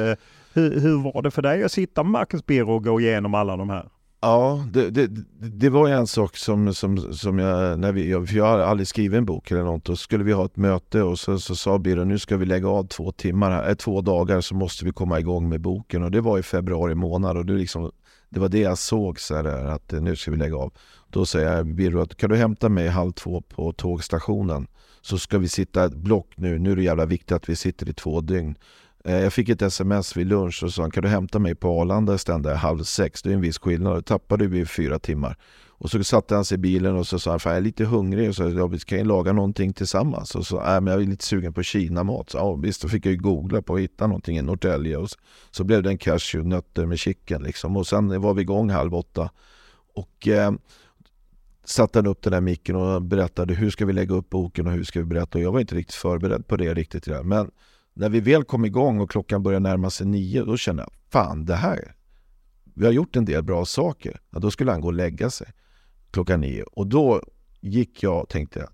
Hur, hur var det för dig att sitta med Marcus Birro och gå igenom alla de här? Ja, det, det, det var en sak som, som, som jag, när vi, jag, för jag har aldrig skrivit en bok eller något, då skulle vi ha ett möte och så, så sa Birro nu ska vi lägga av två timmar, äh, två dagar så måste vi komma igång med boken och det var i februari månad och det, liksom, det var det jag såg så här, att eh, nu ska vi lägga av. Då säger jag Birro att kan du hämta mig halv två på tågstationen så ska vi sitta ett block nu, nu är det jävla viktigt att vi sitter i två dygn. Eh, jag fick ett sms vid lunch och sa kan du hämta mig på Arlanda istället halv sex? Det är en viss skillnad. Då tappade vi fyra timmar. Och så satte han sig i bilen och så sa han, jag är lite hungrig. Och så ja, vi kan ju laga någonting tillsammans. Och så, äh, men jag är lite sugen på kinamat. Så, ja, visst, då fick jag ju googla på att hitta någonting i Norrtälje. Och så, så blev det en cashewnötter med chicken liksom. Och sen var vi igång halv åtta. Och eh, satte han upp den där micken och berättade hur ska vi lägga upp boken och hur ska vi berätta. Och jag var inte riktigt förberedd på det riktigt. Men när vi väl kom igång och klockan började närma sig nio, då kände jag, fan det här, vi har gjort en del bra saker. Ja, då skulle han gå och lägga sig klockan nio. Och då gick jag och tänkte,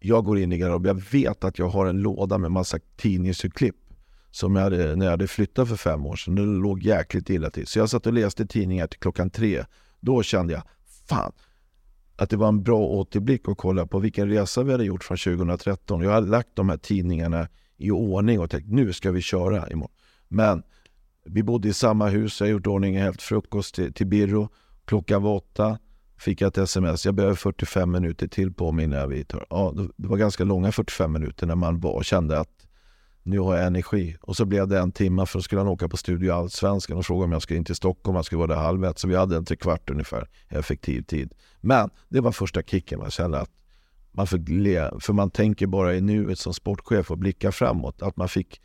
jag går in i garderoben, jag vet att jag har en låda med massa tidningsurklipp som jag hade, när jag hade flyttat för fem år sedan. Det låg jäkligt illa till. Så jag satt och läste tidningar till klockan tre. Då kände jag, fan, att det var en bra återblick att kolla på vilken resa vi hade gjort från 2013. Jag hade lagt de här tidningarna i ordning och tänkt nu ska vi köra imorgon. Men vi bodde i samma hus, jag gjort ordning helt frukost till, till Birro. Klockan var åtta, fick jag ett sms. Jag behöver 45 minuter till på mig innan vi tar. Ja, det var ganska långa 45 minuter när man var och kände att nu har jag energi. Och så blev det en timme för då skulle han åka på Studio Allsvenskan och fråga om jag skulle in till Stockholm. Han skulle vara där halv ett. Så vi hade en trekvart ungefär effektiv tid. Men det var första kicken. Man kände att man fick le, för man tänker bara i nuet som sportchef och blickar framåt. Att man fick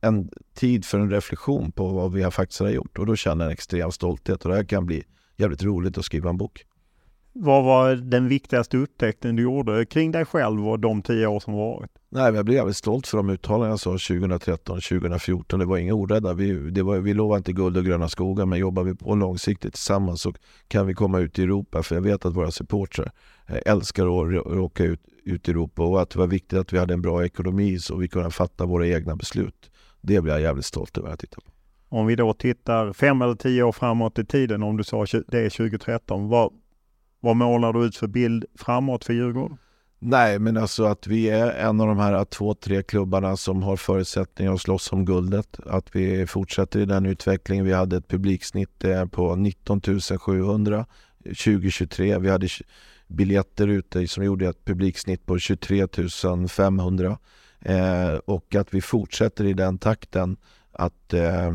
en tid för en reflektion på vad vi har faktiskt har gjort. Och då känner jag en extrem stolthet och det här kan bli jävligt roligt att skriva en bok. Vad var den viktigaste upptäckten du gjorde kring dig själv och de tio år som varit? Nej, jag blev jävligt stolt för de uttalanden jag sa 2013 2014. Det var inga orädda. Vi, det var, vi lovade inte guld och gröna skogar, men jobbar vi på långsiktigt tillsammans så kan vi komma ut i Europa. För jag vet att våra supportrar eh, älskar att åka ut, ut i Europa och att det var viktigt att vi hade en bra ekonomi så vi kunde fatta våra egna beslut. Det blir jag jävligt stolt över att titta på. Om vi då tittar fem eller tio år framåt i tiden, om du sa det är 2013, vad, vad målar du ut för bild framåt för Djurgården? Nej, men alltså att vi är en av de här två, tre klubbarna som har förutsättningar att slåss om guldet. Att vi fortsätter i den utvecklingen. Vi hade ett publiksnitt eh, på 19 700 2023. Vi hade biljetter ute som gjorde ett publiksnitt på 23 500. Eh, och att vi fortsätter i den takten. Att eh,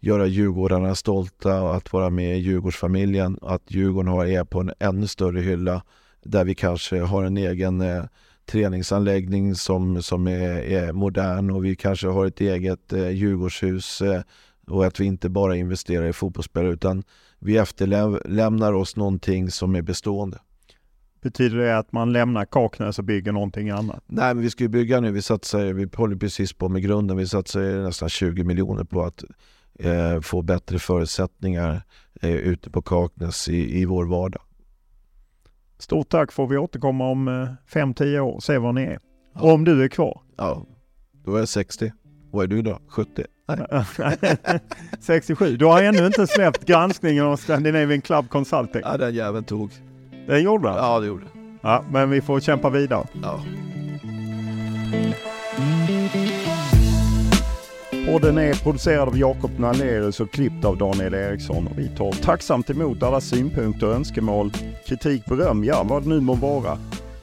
göra Djurgårdarna stolta och att vara med i Djurgårdsfamiljen. Att Djurgården har är på en ännu större hylla där vi kanske har en egen eh, träningsanläggning som, som är, är modern och vi kanske har ett eget eh, Djurgårdshus eh, och att vi inte bara investerar i fotbollsspelare utan vi efterlämnar oss någonting som är bestående. Betyder det att man lämnar Kaknäs och bygger någonting annat? Nej, men vi ska ju bygga nu. Vi satsar, vi håller precis på med grunden. Vi satsar nästan 20 miljoner på att eh, få bättre förutsättningar eh, ute på Kaknäs i, i vår vardag. Stort tack får vi återkomma om 5-10 eh, år och se var ni är. Ja. Om du är kvar. Ja, då är jag 60. Vad är du då? 70? Nej. 67. Du har ännu inte släppt granskningen av Scandinavian Club Consulting. Ja, den jäveln tog. Den gjorde den? Ja, det gjorde Ja, men vi får kämpa vidare. Ja. Podden är producerad av Jakob Nalerius och klippt av Daniel Eriksson. Och vi tar tacksamt emot alla synpunkter, och önskemål, kritik, beröm, ja vad det nu må vara.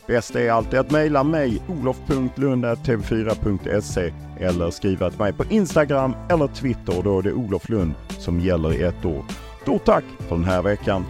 Bäst är alltid att mejla mig olof.lund.tv4.se eller skriva till mig på Instagram eller Twitter. Då är det Olof Lund som gäller i ett år. Stort tack för den här veckan.